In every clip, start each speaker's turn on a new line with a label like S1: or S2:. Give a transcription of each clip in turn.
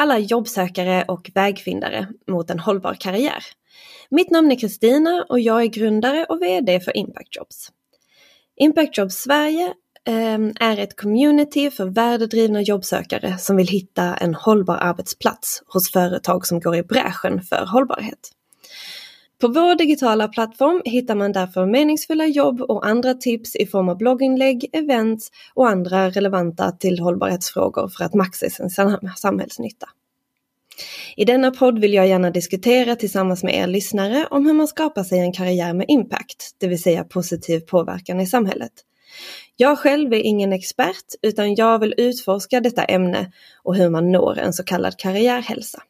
S1: alla jobbsökare och vägfindare mot en hållbar karriär. Mitt namn är Kristina och jag är grundare och VD för Impact Jobs. Impact Jobs Sverige ehm, är ett community för värdedrivna jobbsökare som vill hitta en hållbar arbetsplats hos företag som går i bräschen för hållbarhet. På vår digitala plattform hittar man därför meningsfulla jobb och andra tips i form av blogginlägg, events och andra relevanta till hållbarhetsfrågor för att maxa sin samhällsnytta. I denna podd vill jag gärna diskutera tillsammans med er lyssnare om hur man skapar sig en karriär med impact, det vill säga positiv påverkan i samhället. Jag själv är ingen expert utan jag vill utforska detta ämne och hur man når en så kallad karriärhälsa.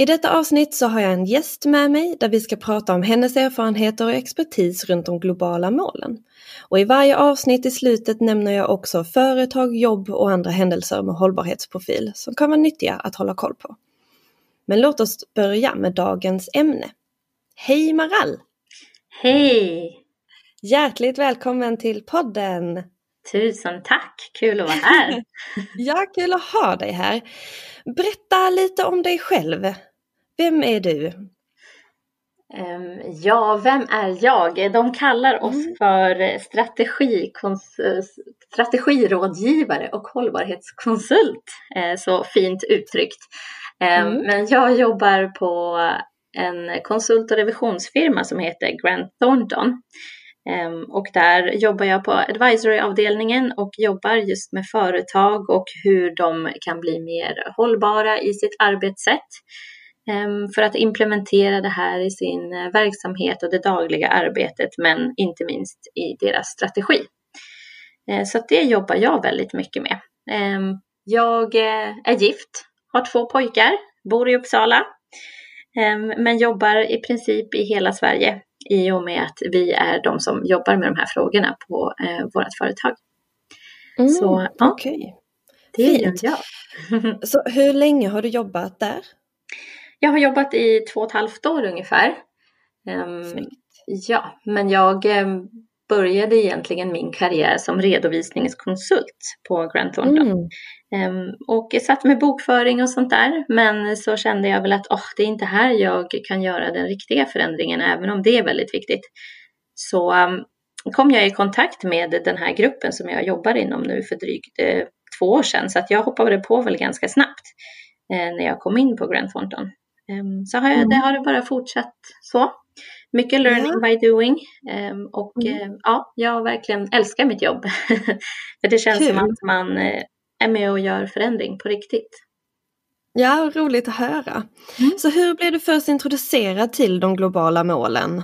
S1: I detta avsnitt så har jag en gäst med mig där vi ska prata om hennes erfarenheter och expertis runt de globala målen. Och i varje avsnitt i slutet nämner jag också företag, jobb och andra händelser med hållbarhetsprofil som kan vara nyttiga att hålla koll på. Men låt oss börja med dagens ämne. Hej Maral!
S2: Hej!
S1: Hjärtligt välkommen till podden!
S2: Tusen tack! Kul att vara här!
S1: ja, kul att ha dig här. Berätta lite om dig själv. Vem är du?
S2: Ja, vem är jag? De kallar oss mm. för strategi, strategirådgivare och hållbarhetskonsult. Uh, så fint uttryckt. Mm. Men jag jobbar på en konsult och revisionsfirma som heter Grant Thornton. Och där jobbar jag på advisory-avdelningen och jobbar just med företag och hur de kan bli mer hållbara i sitt arbetssätt. Ehm, för att implementera det här i sin eh, verksamhet och det dagliga arbetet men inte minst i deras strategi. Eh, så det jobbar jag väldigt mycket med. Ehm, jag eh, är gift, har två pojkar, bor i Uppsala ehm, men jobbar i princip i hela Sverige i och med att vi är de som jobbar med de här frågorna på vårt företag.
S1: Mm, Så ja, okay.
S2: det gör jag.
S1: Så hur länge har du jobbat där?
S2: Jag har jobbat i två och ett halvt år ungefär. Um, ja, men jag um, började egentligen min karriär som redovisningskonsult på Grant Thornton. Mm. Um, och satt med bokföring och sånt där. Men så kände jag väl att oh, det är inte här jag kan göra den riktiga förändringen, även om det är väldigt viktigt. Så kom jag i kontakt med den här gruppen som jag jobbar inom nu för drygt eh, två år sedan. Så att jag hoppade på väl ganska snabbt eh, när jag kom in på Grant Thornton. Ehm, så har jag, mm. det har bara fortsatt så. Mycket learning ja. by doing ehm, och mm. Ehm, ja, jag verkligen älskar mitt jobb. För det känns Kul. som att man eh, är med och gör förändring på riktigt.
S1: Ja, roligt att höra. Mm. Så hur blev du först introducerad till de globala målen?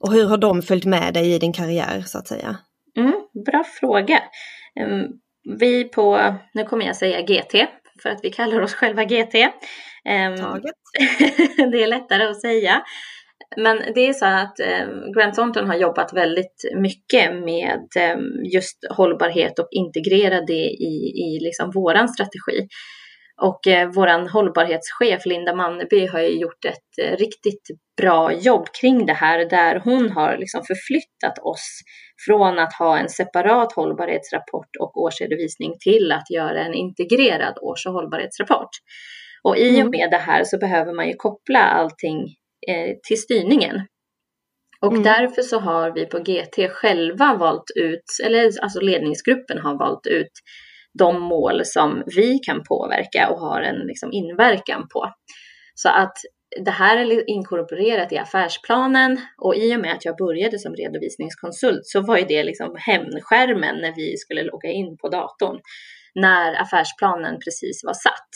S1: Och hur har de följt med dig i din karriär så att säga?
S2: Mm, bra fråga. Vi på, nu kommer jag säga GT, för att vi kallar oss själva GT.
S1: Ehm, Taget.
S2: det är lättare att säga. Men det är så att eh, Grant Thornton har jobbat väldigt mycket med eh, just hållbarhet och integrera det i, i liksom våran strategi. Och eh, våran hållbarhetschef Linda Manneby har ju gjort ett eh, riktigt bra jobb kring det här där hon har liksom förflyttat oss från att ha en separat hållbarhetsrapport och årsredovisning till att göra en integrerad års och hållbarhetsrapport. Och i och mm. med det här så behöver man ju koppla allting eh, till styrningen. Och mm. därför så har vi på GT själva valt ut, eller alltså ledningsgruppen har valt ut de mål som vi kan påverka och har en liksom, inverkan på. Så att det här är inkorporerat i affärsplanen och i och med att jag började som redovisningskonsult så var ju det liksom hemskärmen när vi skulle logga in på datorn när affärsplanen precis var satt.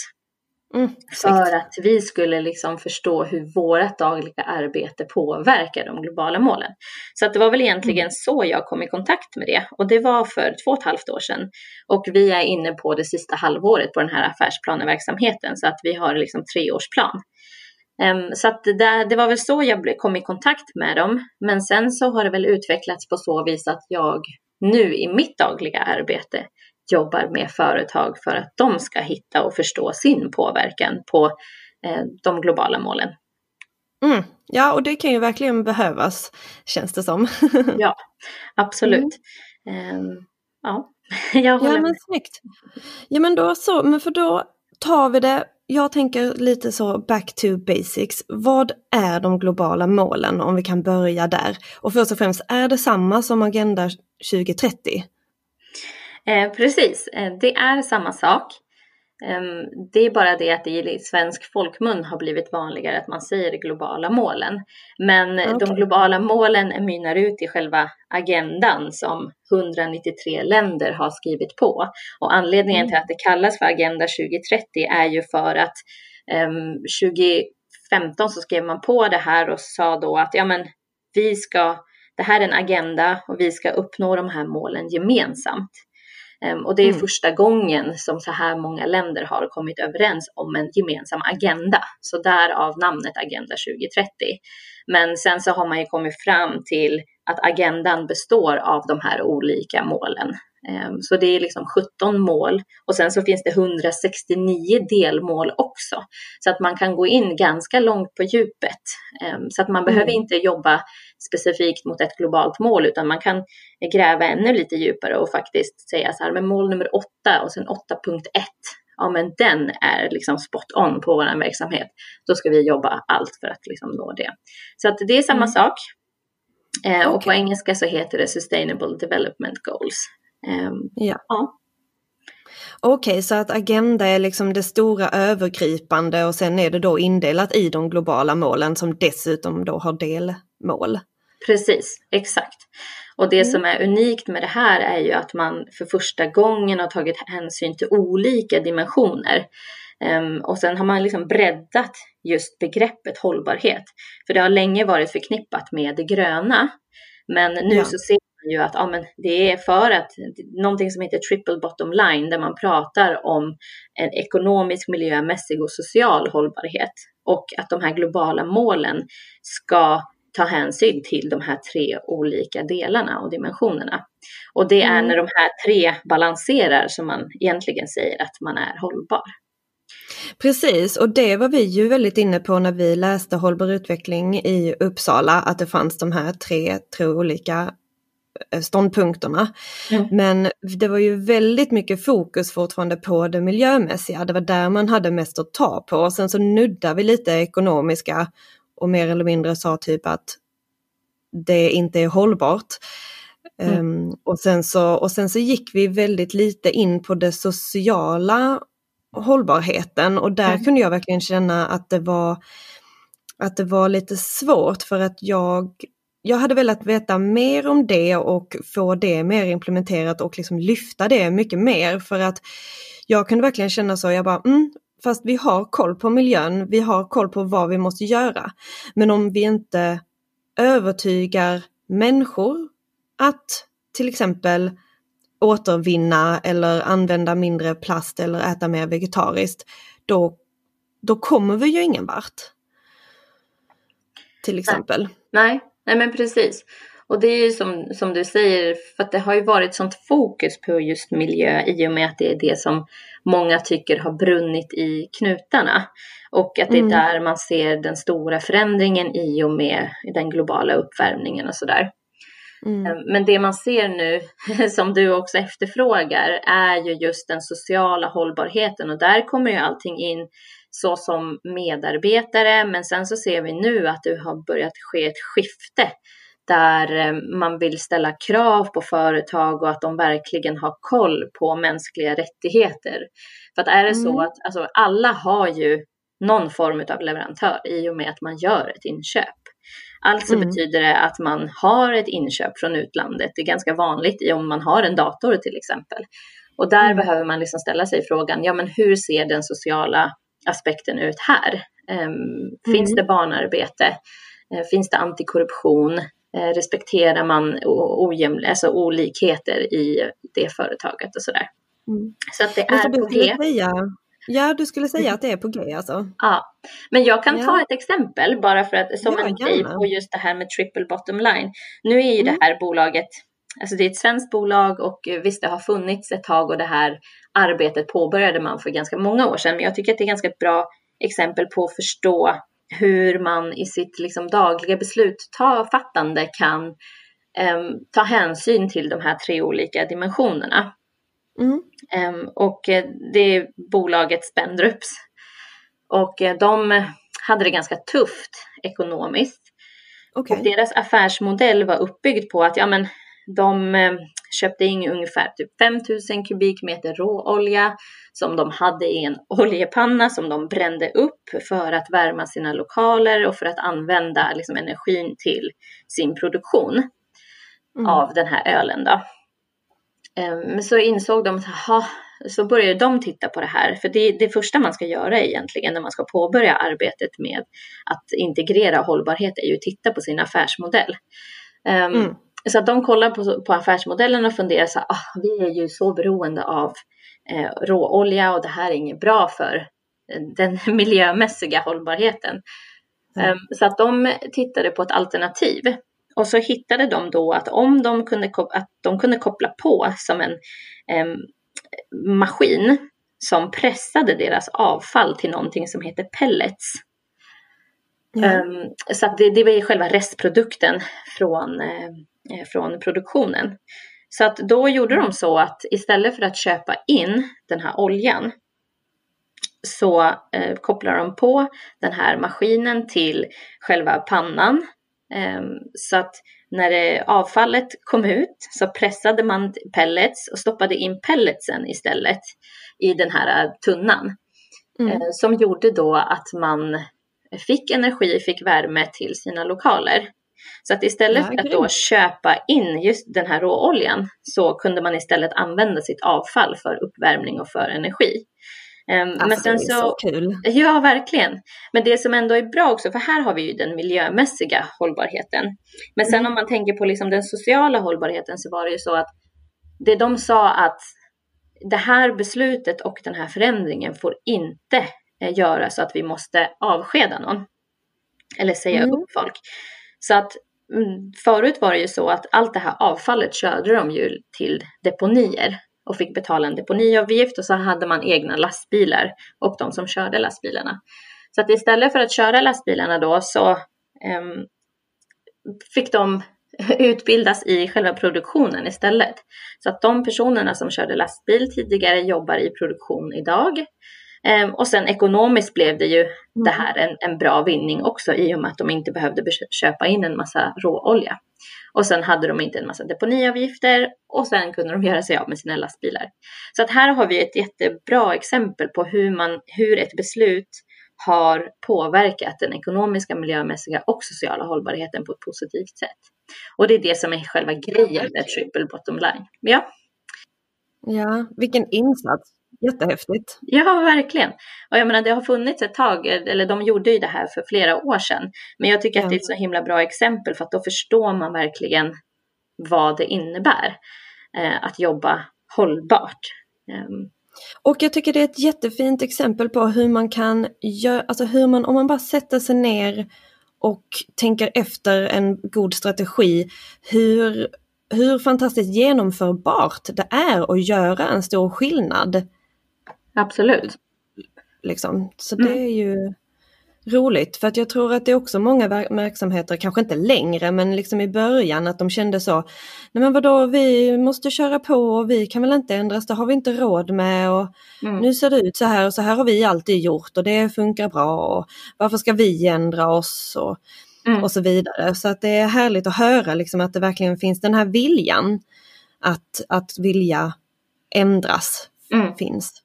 S2: Mm, för att vi skulle liksom förstå hur vårt dagliga arbete påverkar de globala målen. Så att det var väl egentligen mm. så jag kom i kontakt med det och det var för två och ett halvt år sedan. Och vi är inne på det sista halvåret på den här affärsplaneverksamheten så att vi har liksom treårsplan. Um, så att det, det var väl så jag kom i kontakt med dem. Men sen så har det väl utvecklats på så vis att jag nu i mitt dagliga arbete jobbar med företag för att de ska hitta och förstå sin påverkan på eh, de globala målen.
S1: Mm. Ja, och det kan ju verkligen behövas, känns det som.
S2: ja, absolut. Mm. Um, ja, Jag håller
S1: ja, men snyggt. Ja, men då så, men för då tar vi det, jag tänker lite så back to basics. Vad är de globala målen om vi kan börja där? Och först och främst, är det samma som Agenda 2030?
S2: Eh, precis, eh, det är samma sak. Ehm, det är bara det att det i svensk folkmun har blivit vanligare att man säger globala målen. Men
S1: Okay.
S2: de globala målen mynnar ut i själva agendan som 193 länder har skrivit på. Och anledningen
S1: Mm.
S2: till att det kallas för Agenda 2030 är ju för att ehm, 2015 så skrev man på det här och sa då att ja men vi ska, det här är en agenda och vi ska uppnå de här målen gemensamt. Ehm, Och det är
S1: Mm.
S2: första gången som så här många länder har kommit överens om en gemensam agenda. Så därav namnet Agenda 2030. Men sen så har man ju kommit fram till att agendan består av de här olika målen. Ehm, Så det är liksom 17 mål och sen så finns det 169 delmål också. Så att man kan gå in ganska långt på djupet. Ehm, Så att man behöver
S1: Mm.
S2: inte jobba specifikt mot ett globalt mål utan man kan gräva ännu lite djupare och faktiskt säga så här, men mål nummer 8 och sen 8.1 ja men den är liksom spot on på vår verksamhet. Då ska vi jobba allt för att liksom nå det. Så att det är samma
S1: Mm.
S2: sak. Eh, Och på engelska så heter det Sustainable Development Goals. Ehm,
S1: Ja.
S2: Ja.
S1: Okej, så att agenda är liksom det stora övergripande och sen är det då indelat i de globala målen som dessutom då har delmål.
S2: Precis, exakt. Och det
S1: Mm.
S2: som är unikt med det här är ju att man för första gången har tagit hänsyn till olika dimensioner. Ehm, och sen har man liksom breddat just begreppet hållbarhet. För det har länge varit förknippat med det gröna. Men nu
S1: Ja.
S2: så ser ju att ja, men det är för att någonting som heter triple bottom line där man pratar om en ekonomisk, miljömässig och social hållbarhet. Och att de här globala målen ska ta hänsyn till de här tre olika delarna och dimensionerna. Och det är
S1: Mm.
S2: när de här tre balanserar som man egentligen säger att man är hållbar.
S1: Precis, och det var vi ju väldigt inne på när vi läste hållbar utveckling i Uppsala, att det fanns de här tre, tre olika ståndpunkterna.
S2: Mm.
S1: Men det var ju väldigt mycket fokus fortfarande på det miljömässiga, det var där man hade mest att ta på. Och sen så nuddar vi lite ekonomiska och mer eller mindre sa typ att det inte är hållbart.
S2: Mm.
S1: Ehm, och, sen så, och sen så gick vi väldigt lite in på det sociala hållbarheten och där
S2: Mm.
S1: kunde jag verkligen känna att det var att det var lite svårt för att jag jag hade velat veta mer om det och få det mer implementerat och liksom lyfta det mycket mer för att jag kunde verkligen känna så, jag bara mm, fast vi har koll på miljön, vi har koll på vad vi måste göra. Men om vi inte övertygar människor att till exempel återvinna eller använda mindre plast eller äta mer vegetariskt, då, då kommer vi ju ingen vart. Till exempel.
S2: Nej, nej men precis. Och det är ju som, som du säger, för att det har ju varit sånt fokus på just miljö i och med att det är det som många tycker har brunnit i knutarna. Och att det är
S1: Mm.
S2: där man ser den stora förändringen i och med den globala uppvärmningen och sådär.
S1: Mm.
S2: Men det man ser nu, som du också efterfrågar, är ju just den sociala hållbarheten och där kommer ju allting in så som medarbetare, men sen så ser vi nu att det har börjat ske ett skifte där eh, man vill ställa krav på företag och att de verkligen har koll på mänskliga rättigheter. För att är det så
S1: Mm.
S2: att alltså, alla har ju någon form av leverantör i och med att man gör ett inköp. Alltså
S1: Mm.
S2: betyder det att man har ett inköp från utlandet. Det är ganska vanligt om man har en dator till exempel. Och där
S1: Mm.
S2: behöver man liksom ställa sig frågan, ja men hur ser den sociala aspekten ut här? Ehm, Finns
S1: Mm.
S2: det barnarbete? Eh, finns det antikorruption? Eh, respekterar man ojäml- alltså olikheter i det företaget och sådär?
S1: Mm.
S2: Så att det är på G.
S1: säga, ja, du skulle säga att det är på G alltså?
S2: Ja, men jag kan
S1: Ja.
S2: ta ett exempel bara för att som
S1: Ja,
S2: en grej
S1: gärna.
S2: på just det här med triple bottom line. Nu är ju
S1: Mm.
S2: det här bolaget, alltså det är ett svenskt bolag och eh, visst det har funnits ett tag och det här arbetet påbörjade man för ganska många år sedan. Men jag tycker att det är ganska ett bra exempel på att förstå hur man i sitt liksom dagliga beslutfattande kan em, ta hänsyn till de här tre olika dimensionerna.
S1: Mm.
S2: Och eh, det är bolaget Spendrups. Och uh, de hade det ganska tufft ekonomiskt.
S1: Okay.
S2: Och deras affärsmodell var uppbyggd på att ja, men, de eh, köpte in ungefär typ 5000 kubikmeter råolja som de hade i en oljepanna som de brände upp för att värma sina lokaler och för att använda liksom, energin till sin produktion mm. av den här ölen. Då. Men ehm, så insåg de, aha, så började de titta på det här. För det, det första man ska göra egentligen när man ska påbörja arbetet med att integrera hållbarhet är ju att titta på sin affärsmodell. Um, mm. Så att de kollar på, på affärsmodellen och funderar så här, ah, vi är ju så beroende av eh, råolja och det här är inget bra för den miljömässiga hållbarheten. Mm. Um, så att de tittade på ett alternativ. Och så hittade de då att om de kunde, att de kunde koppla på som en um, maskin som pressade deras avfall till någonting som heter pellets. Mm. Um, så att det, det var själva restprodukten från, uh, från produktionen. Så att då gjorde de så att istället för att köpa in den här oljan så eh, kopplar de på den här maskinen till själva pannan. Eh, så att när det, avfallet kom ut så pressade man pellets och stoppade in pelletsen istället i den här tunnan. Mm. Eh, som gjorde då att man fick energi, fick värme till sina lokaler. Så att istället ja, för att då köpa in just den här råoljan så kunde man istället använda sitt avfall för uppvärmning och för energi.
S1: Um, alltså, men sen det är så, så kul.
S2: Ja, verkligen. Men det som ändå är bra också, för här har vi ju den miljömässiga hållbarheten. Men sen mm. om man tänker på liksom den sociala hållbarheten så var det ju så att det de sa att det här beslutet och den här förändringen får inte eh, göra så att vi måste avskeda någon. Eller säga mm. upp folk. Så att mm, förut var det ju så att allt det här avfallet körde de ju till deponier och fick betala en deponiavgift och så hade man egna lastbilar och de som körde lastbilarna. Så att istället för att köra lastbilarna då så um, fick de utbildas i själva produktionen istället. Så att de personerna som körde lastbil tidigare jobbar i produktion idag. Um, och sen ekonomiskt blev det ju mm. det här en, en bra vinning också i och med att de inte behövde köpa in en massa råolja. Och sen hade de inte en massa deponiavgifter och sen kunde de göra sig av med sina lastbilar. Så att här har vi ett jättebra exempel på hur, man, hur ett beslut har påverkat den ekonomiska, miljömässiga och sociala hållbarheten på ett positivt sätt. Och det är det som är själva grejen med triple bottom line. Ja.
S1: Ja, vilken insats. Jättehäftigt.
S2: Ja, verkligen. Och jag menar, det har funnits ett tag, eller de gjorde ju det här för flera år sedan. Men jag tycker ja. att det är ett så himla bra exempel för att då förstår man verkligen vad det innebär eh, att jobba hållbart. Um.
S1: och jag tycker det är ett jättefint exempel på hur man kan göra, alltså hur man, om man bara sätter sig ner och tänker efter en god strategi, hur, hur fantastiskt genomförbart det är att göra en stor skillnad
S2: Absolut.
S1: Liksom. Så mm. det är ju roligt för att jag tror att det är också många verksamheter, kanske inte längre men liksom i början att de kände så, nej men vadå vi måste köra på och vi kan väl inte ändras, det har vi inte råd med och mm. nu ser det ut så här och så här har vi alltid gjort och det funkar bra och varför ska vi ändra oss och, mm. och så vidare. Så att det är härligt att höra liksom att det verkligen finns den här viljan att, att vilja ändras mm. finns.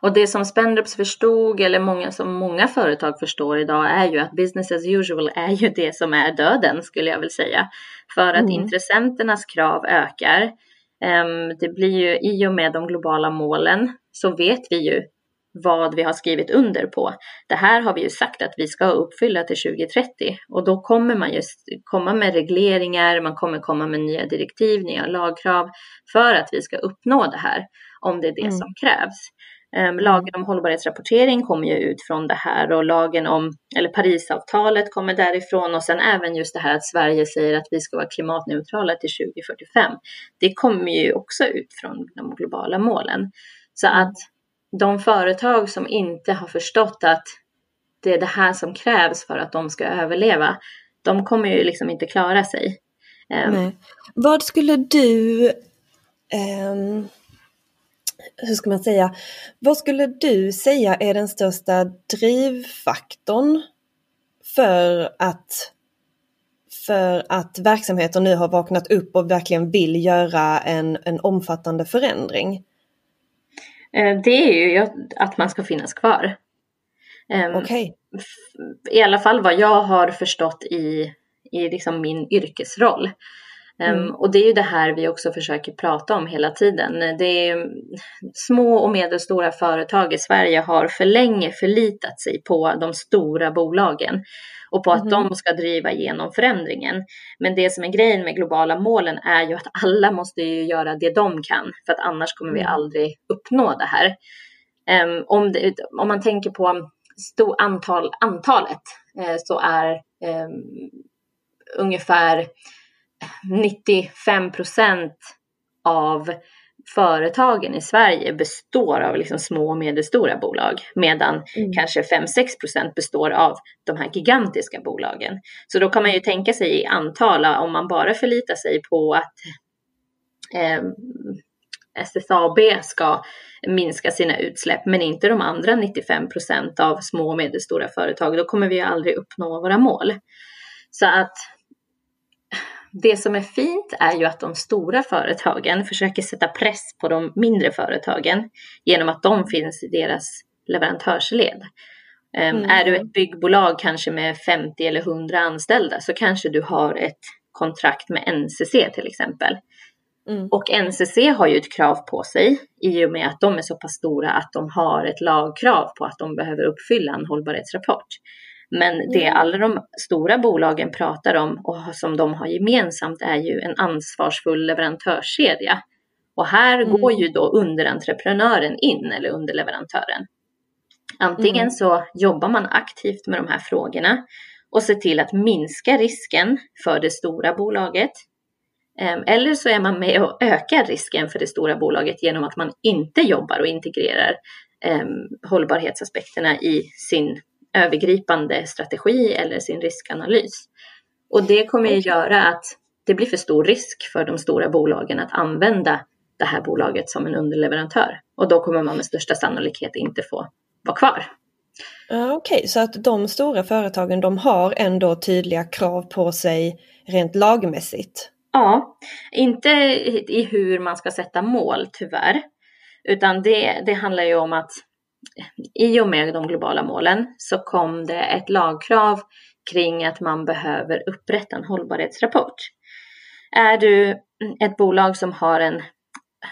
S2: Och det som Spendrups förstod, eller många som många företag förstår idag, är ju att business as usual är ju det som är döden, skulle jag vilja säga. För att mm. intressenternas krav ökar. Um, det blir ju i och med de globala målen så vet vi ju vad vi har skrivit under på. Det här har vi ju sagt att vi ska uppfylla till 2030 och då kommer man just komma med regleringar, man kommer komma med nya direktiv, nya lagkrav för att vi ska uppnå det här om det är det mm. som krävs. Um, lagen om hållbarhetsrapportering kommer ju ut från det här och lagen om, eller Parisavtalet kommer därifrån och sen även just det här att Sverige säger att vi ska vara klimatneutrala till 2045. Det kommer ju också ut från de globala målen. Så att de företag som inte har förstått att det är det här som krävs för att de ska överleva, de kommer ju liksom inte klara sig.
S1: Um, Vad skulle du um hur ska man säga, vad skulle du säga är den största drivfaktorn för att för att verksamheter nu har vaknat upp och verkligen vill göra en, en omfattande förändring?
S2: Eh, det är ju att man ska finnas kvar.
S1: Ehm. Okay.
S2: I alla fall vad jag har förstått i, i liksom min yrkesroll. Ehm, mm. och det är ju det här vi också försöker prata om hela tiden. Det är, små och medelstora företag i Sverige har för länge förlitat sig på de stora bolagen och på att mm. de ska driva igenom förändringen. Men det som är grejen med globala målen är ju att alla måste ju göra det de kan för att annars kommer vi mm. aldrig uppnå det här. Um, om, det, om man tänker på stor antal, antalet eh, så är eh, ungefär 95 procent av företagen i Sverige består av liksom små och medelstora bolag medan mm. kanske 5-6 procent består av de här gigantiska bolagen. Så då kan man ju tänka sig i antal om man bara förlitar sig på att eh, SSAB ska minska sina utsläpp men inte de andra 95 procent av små och medelstora företag, då kommer vi aldrig uppnå våra mål. Så att det som är fint är ju att de stora företagen försöker sätta press på de mindre företagen genom att de finns i deras leverantörsled. Ehm, mm. Är du ett byggbolag kanske med 50 eller 100 anställda så kanske du har ett kontrakt med NCC till exempel. Mm. Och NCC har ju ett krav på sig i och med att de är så pass stora att de har ett lagkrav på att de behöver uppfylla en hållbarhetsrapport. Men det alla de stora bolagen pratar om och som de har gemensamt är ju en ansvarsfull leverantörskedja. Och här mm. går ju då underentreprenören in eller underleverantören. Antingen mm. så jobbar man aktivt med de här frågorna och ser till att minska risken för det stora bolaget Ehm, eller så är man med och ökar risken för det stora bolaget genom att man inte jobbar och integrerar eh, hållbarhetsaspekterna i sin övergripande strategi eller sin riskanalys. Och det kommer ju göra att det blir för stor risk för de stora bolagen att använda det här bolaget som en underleverantör. Och då kommer man med största sannolikhet inte få vara kvar.
S1: Okej, okay, så att de stora företagen de har ändå tydliga krav på sig rent lagmässigt?
S2: Ja, inte i hur man ska sätta mål tyvärr, utan det, det handlar ju om att i och med de globala målen så kom det ett lagkrav kring att man behöver upprätta en hållbarhetsrapport. Är du ett bolag som har en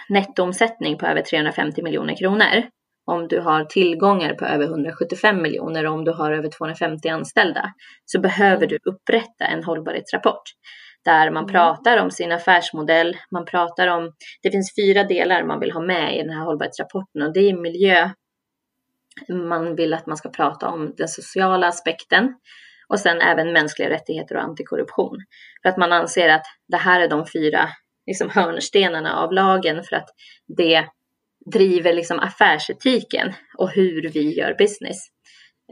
S2: nettoomsättning på över 350 miljoner kronor, om du har tillgångar på över 175 miljoner och om du har över 250 anställda, så behöver du upprätta en hållbarhetsrapport där man mm. pratar om sin affärsmodell. Man pratar om, det finns fyra delar man vill ha med i den här hållbarhetsrapporten och det är miljö. Man vill att man ska prata om den sociala aspekten och sen även mänskliga rättigheter och antikorruption. För att man anser att det här är de fyra liksom, hörnstenarna av lagen för att det driver liksom affärsetiken och hur vi gör business.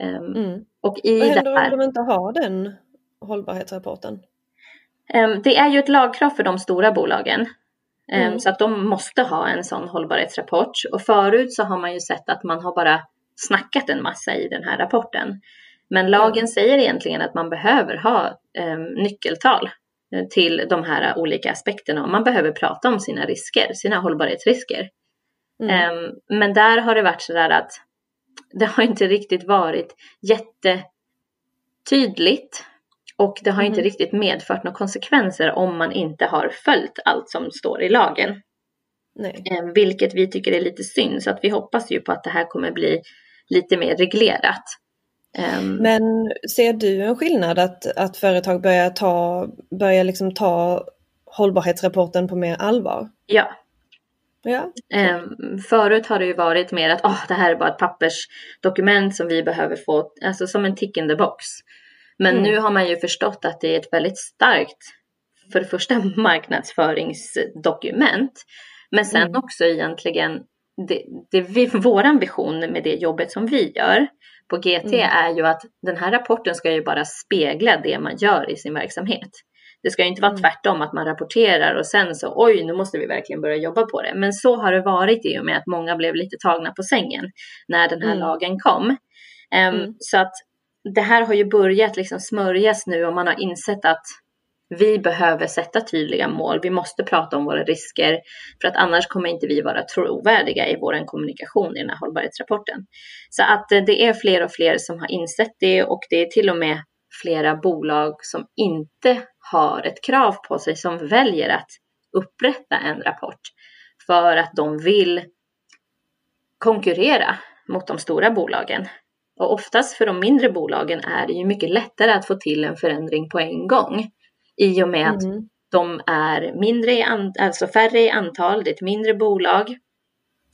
S1: Um, mm. och i Vad händer det här, om de inte har den hållbarhetsrapporten?
S2: Ehm, det är ju ett lagkrav för de stora bolagen. Ehm, mm. Så att de måste ha en sån hållbarhetsrapport. Och förut så har man ju sett att man har bara snackat en massa i den här rapporten. Men lagen mm. säger egentligen att man behöver ha eh, nyckeltal eh, till de här olika aspekterna och man behöver prata om sina risker, sina hållbarhetsrisker. Mm. Um, men där har det varit så där att det har inte riktigt varit jättetydligt och det har inte mm. riktigt medfört några konsekvenser om man inte har följt allt som står i lagen. Nej. Eh, vilket vi tycker är lite synd, så att vi hoppas ju på att det här kommer bli lite mer reglerat.
S1: Ehm, Men ser du en skillnad att, att företag börjar ta, börjar liksom ta hållbarhetsrapporten på mer allvar?
S2: Ja.
S1: ja.
S2: Um, förut har det ju varit mer att oh, det här är bara ett pappersdokument som vi behöver få, alltså som en tick in the box. Men mm. nu har man ju förstått att det är ett väldigt starkt, för det första marknadsföringsdokument, men sen mm. också egentligen, det, det vi, våran vision med det jobbet som vi gör på GT mm. är ju att den här rapporten ska ju bara spegla det man gör i sin verksamhet. Det ska ju inte vara mm. tvärtom att man rapporterar och sen så oj, nu måste vi verkligen börja jobba på det. Men så har det varit i och med att många blev lite tagna på sängen när den här mm. lagen kom. Um, mm. Så att det här har ju börjat liksom smörjas nu och man har insett att vi behöver sätta tydliga mål. Vi måste prata om våra risker för att annars kommer inte vi vara trovärdiga i vår kommunikation i den här hållbarhetsrapporten. Så att eh, det är fler och fler som har insett det och det är till och med flera bolag som inte har ett krav på sig som väljer att upprätta en rapport för att de vill konkurrera mot de stora bolagen. Och oftast för de mindre bolagen är det ju mycket lättare att få till en förändring på en gång i och med att mm. de är mindre i alltså färre i antal, det är ett mindre bolag.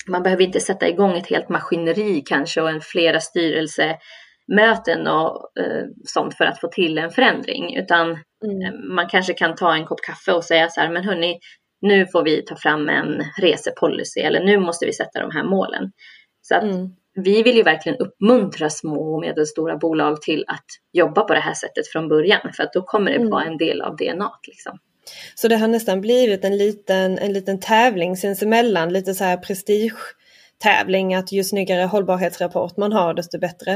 S2: Man behöver inte sätta igång ett helt maskineri kanske och en flera styrelsemöten och eh, sånt för att få till en förändring, utan mm. Eh, man kanske kan ta en kopp kaffe och säga så här, men hörni, nu får vi ta fram en resepolicy eller nu måste vi sätta de här målen. Så att mm vi vill ju verkligen uppmuntra små och medelstora bolag till att jobba på det här sättet från början för att då kommer det mm. vara en del av DNA. Liksom.
S1: Så det har nästan blivit en liten, en liten tävling sinsemellan, lite så här prestige-tävling att ju snyggare hållbarhetsrapport man har desto bättre?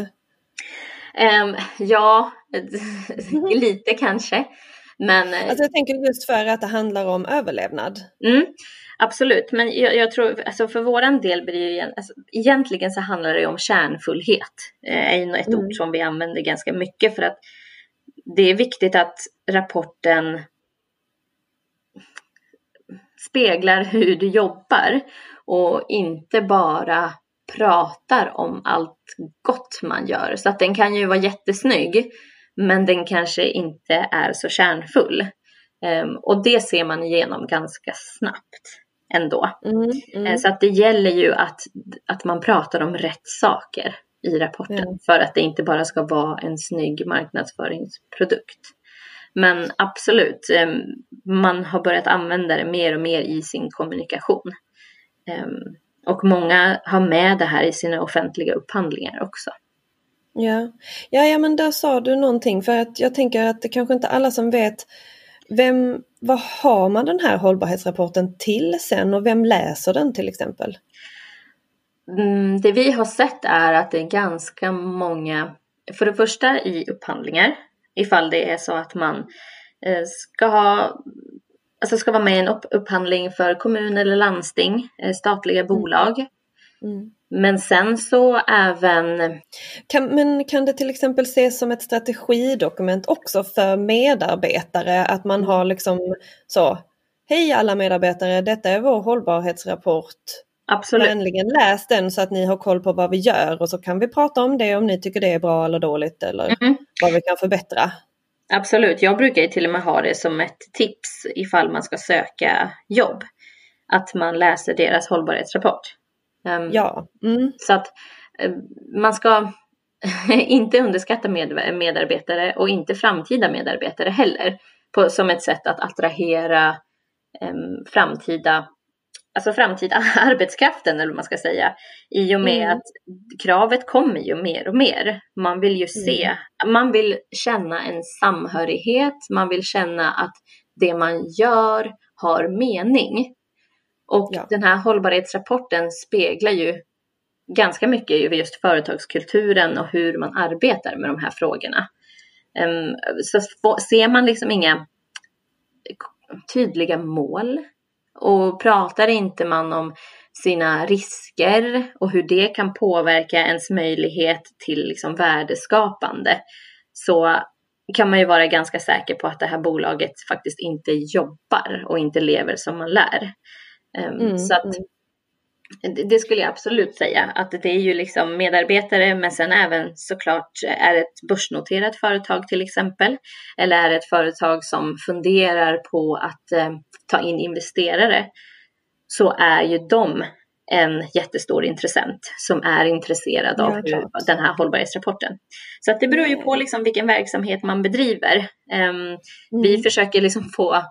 S2: Um, ja, lite kanske. Men,
S1: eh, alltså jag tänker just för att det handlar om överlevnad.
S2: Mm. Absolut, men jag, jag, tror, alltså för våran del blir det ju, alltså, egentligen så handlar det om kärnfullhet. Eh, är ett mm. ord som vi använder ganska mycket för att det är viktigt att rapporten speglar hur du jobbar och inte bara pratar om allt gott man gör. Så att den kan ju vara jättesnygg, men den kanske inte är så kärnfull. Um, och det ser man igenom ganska snabbt ändå. Mm, mm. Eh, så att det gäller ju att, att man pratar om rätt saker i rapporten mm. för att det inte bara ska vara en snygg marknadsföringsprodukt. Men absolut, eh, man har börjat använda det mer och mer i sin kommunikation. Ehm, och många har med det här i sina offentliga upphandlingar också.
S1: Ja. ja, ja men där sa du någonting för att jag tänker att det kanske inte alla som vet vem, vad har man den här hållbarhetsrapporten till sen och vem läser den till exempel?
S2: Mm, det vi har sett är att det är ganska många, för det första i upphandlingar, ifall det är så att man eh, ska ha Alltså ska vara med i en upphandling för kommun eller landsting, eh, statliga mm. bolag. Mm. Men sen så även...
S1: Kan, men kan det till exempel ses som ett strategidokument också för medarbetare? Att man har liksom så, hej alla medarbetare, detta är vår hållbarhetsrapport.
S2: Absolut.
S1: Vänligen läs den så att ni har koll på vad vi gör och så kan vi prata om det om ni tycker det är bra eller dåligt eller mm. vad vi kan förbättra.
S2: Absolut, jag brukar ju till och med ha det som ett tips ifall man ska söka jobb. Att man läser deras hållbarhetsrapport.
S1: Um, ja. Mm.
S2: Så att um, man ska inte underskatta med, medarbetare och inte framtida medarbetare heller. På, som ett sätt att attrahera um, framtida alltså framtida arbetskraften eller vad man ska säga. I och med mm. att kravet kommer ju mer och mer. Man vill ju se, mm. man vill känna en samhörighet, man vill känna att det man gör har mening. Och ja. den här hållbarhetsrapporten speglar ju ganska mycket över just företagskulturen och hur man arbetar med de här frågorna. Um, så ser man liksom inga tydliga mål och pratar inte man om sina risker och hur det kan påverka ens möjlighet till liksom värdeskapande så kan man ju vara ganska säker på att det här bolaget faktiskt inte jobbar och inte lever som man lär. Ehm, mm, så att mm. det skulle jag absolut säga att det är ju liksom medarbetare men sen även såklart är det ett börsnoterat företag till exempel eller är det ett företag som funderar på att eh, ta in investerare så är ju de en jättestor intressent som är intresserad av hur, den här hållbarhetsrapporten. Så att det beror ju på liksom vilken verksamhet man bedriver. Um, mm. Vi försöker liksom få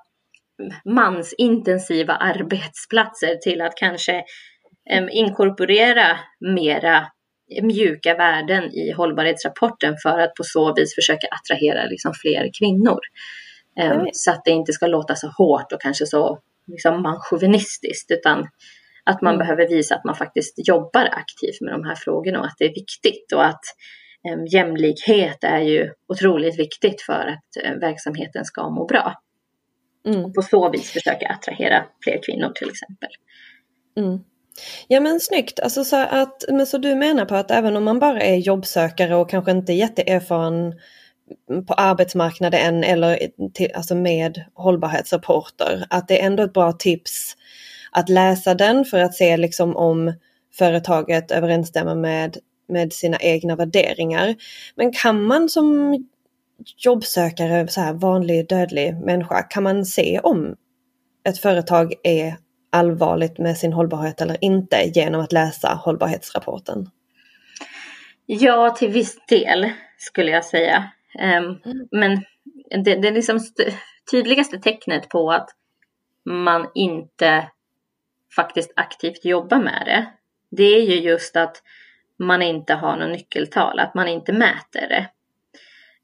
S2: mansintensiva arbetsplatser till att kanske inkorporera mera mjuka värden i hållbarhetsrapporten för att på så vis försöka attrahera liksom fler kvinnor. Um, så att det inte ska låta så hårt och kanske så liksom manchauvinistiskt utan att man mm. behöver visa att man faktiskt jobbar aktivt med de här frågorna och att det är viktigt och att jämlikhet är ju otroligt viktigt för att verksamheten ska må bra. Mm. Och på så vis försöka attrahera fler kvinnor till exempel.
S1: Mm. Ja men snyggt, alltså så att, men så du menar på att även om man bara är jobbsökare och kanske inte jätteerfaren på arbetsmarknaden eller till, alltså med hållbarhetsrapporter, att det är ändå ett bra tips att läsa den för att se liksom om företaget överensstämmer med, med sina egna värderingar. Men kan man som jobbsökare, så här vanlig dödlig människa, kan man se om ett företag är allvarligt med sin hållbarhet eller inte genom att läsa hållbarhetsrapporten?
S2: Ja, till viss del skulle jag säga. Um, mm. Men det, det är liksom tydligaste tecknet på att man inte faktiskt aktivt jobbar med det. Det är ju just att man inte har något nyckeltal, att man inte mäter det.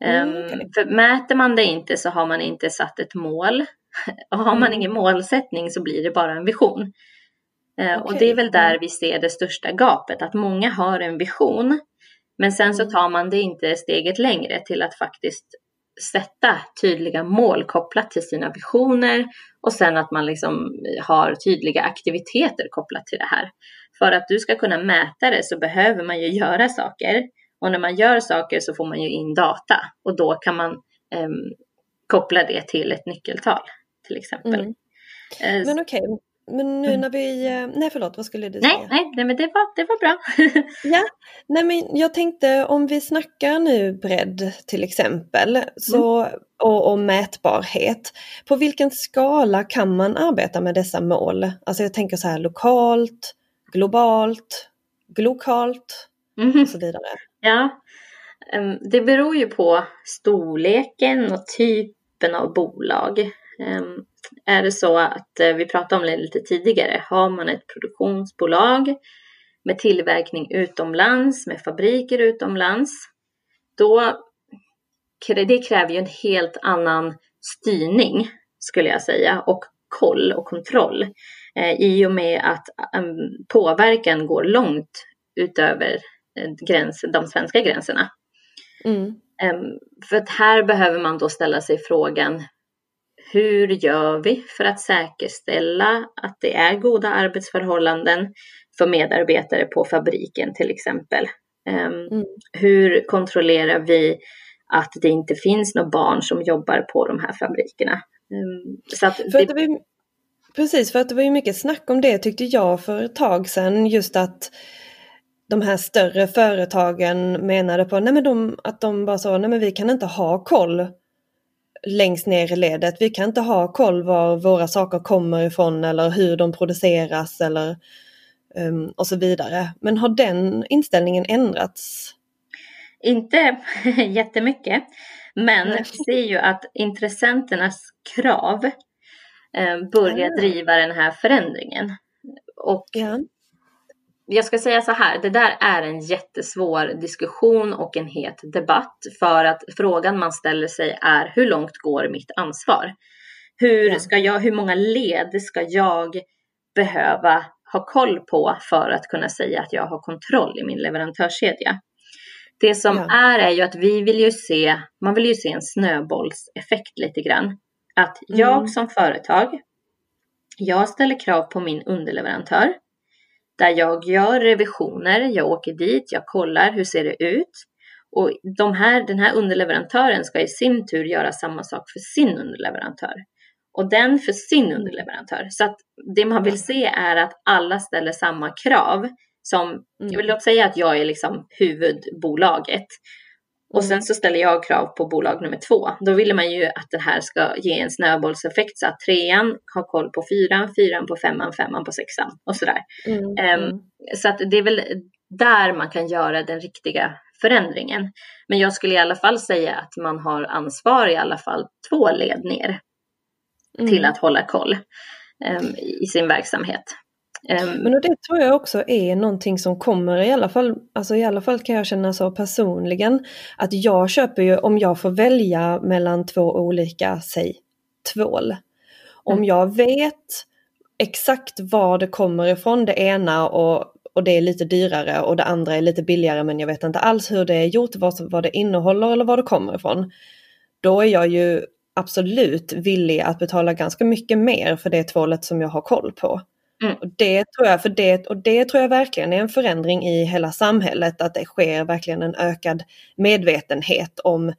S2: Mm, um, för mäter man det inte så har man inte satt ett mål. Och har man mm. ingen målsättning så blir det bara en vision. Okay. Och det är väl där mm. vi ser det största gapet, att många har en vision men sen så mm. tar man det inte steget längre till att faktiskt sätta tydliga mål kopplat till sina visioner och sen att man liksom har tydliga aktiviteter kopplat till det här. För att du ska kunna mäta det så behöver man ju göra saker och när man gör saker så får man ju in data och då kan man eh, koppla det till ett nyckeltal till exempel. Mm.
S1: Eh, men okej, okay. Men nu mm. när vi, eh, nej förlåt vad skulle du
S2: nej,
S1: säga?
S2: Nej, nej men det var, det var bra.
S1: ja, nej men jag tänkte om vi snackar nu bredd till exempel så, mm. och, och mätbarhet. På vilken skala kan man arbeta med dessa mål? Alltså jag tänker så här lokalt, globalt, glokalt mm. och så vidare.
S2: Ja, ehm, det beror ju på storleken och typen av bolag. Ehm, är det så att eh, vi pratade om det lite tidigare, har man ett produktionsbolag med tillverkning utomlands, med fabriker utomlands, då det kräver ju en helt annan styrning skulle jag säga och koll och kontroll eh, i och med att ehm, påverkan går långt utöver gräns, de svenska gränserna. Mm. För att här behöver man då ställa sig frågan hur gör vi för att säkerställa att det är goda arbetsförhållanden för medarbetare på fabriken till exempel? Mm. Hur kontrollerar vi att det inte finns några barn som jobbar på de här fabrikerna?
S1: Så att det... precis, för att det var ju mycket snack om det tyckte jag för ett tag sedan, just att de här större företagen menade på nej men de, att de bara sa nej men vi kan inte ha koll längst ner i ledet. Vi kan inte ha koll var våra saker kommer ifrån eller hur de produceras eller um, och så vidare. Men har den inställningen ändrats?
S2: Inte jättemycket, men vi ser ju att intressenternas krav eh, börjar ah. driva den här förändringen. Och ja jag ska säga så här, det där är en jättesvår diskussion och en het debatt för att frågan man ställer sig är hur långt går mitt ansvar? Hur, ska jag, hur många led ska jag behöva ha koll på för att kunna säga att jag har kontroll i min leverantörskedja? Det som ja. är är ju att vi vill ju se, man vill ju se en snöbollseffekt lite grann. Att jag mm. som företag, jag ställer krav på min underleverantör där jag gör revisioner, jag åker dit, jag kollar hur ser det ut och de här, den här underleverantören ska i sin tur göra samma sak för sin underleverantör och den för sin underleverantör. Så att det man vill se är att alla ställer samma krav som, mm. jag vill säga att jag är liksom huvudbolaget och sen så ställer jag krav på bolag nummer två. Då vill man ju att det här ska ge en snöbollseffekt så att trean har koll på fyran, fyran på femman, femman på sexan och sådär. Mm. Um, så att det är väl där man kan göra den riktiga förändringen. Men jag skulle i alla fall säga att man har ansvar i alla fall två led ner mm. till att hålla koll um, i sin verksamhet. Ehm,
S1: Men och det tror jag också är någonting som kommer i alla fall, alltså i alla fall kan jag känna så personligen, att jag köper ju om jag får välja mellan två olika, säg tvål. Om
S2: Mm.
S1: jag vet exakt var det kommer ifrån det ena och, och det är lite dyrare och det andra är lite billigare men jag vet inte alls hur det är gjort, vad, vad det innehåller eller var det kommer ifrån. Då är jag ju absolut villig att betala ganska mycket mer för det tvålet som jag har koll på.
S2: Mm.
S1: Och det tror jag, för det, och det tror jag verkligen är en förändring i hela samhället, att det sker verkligen en ökad medvetenhet om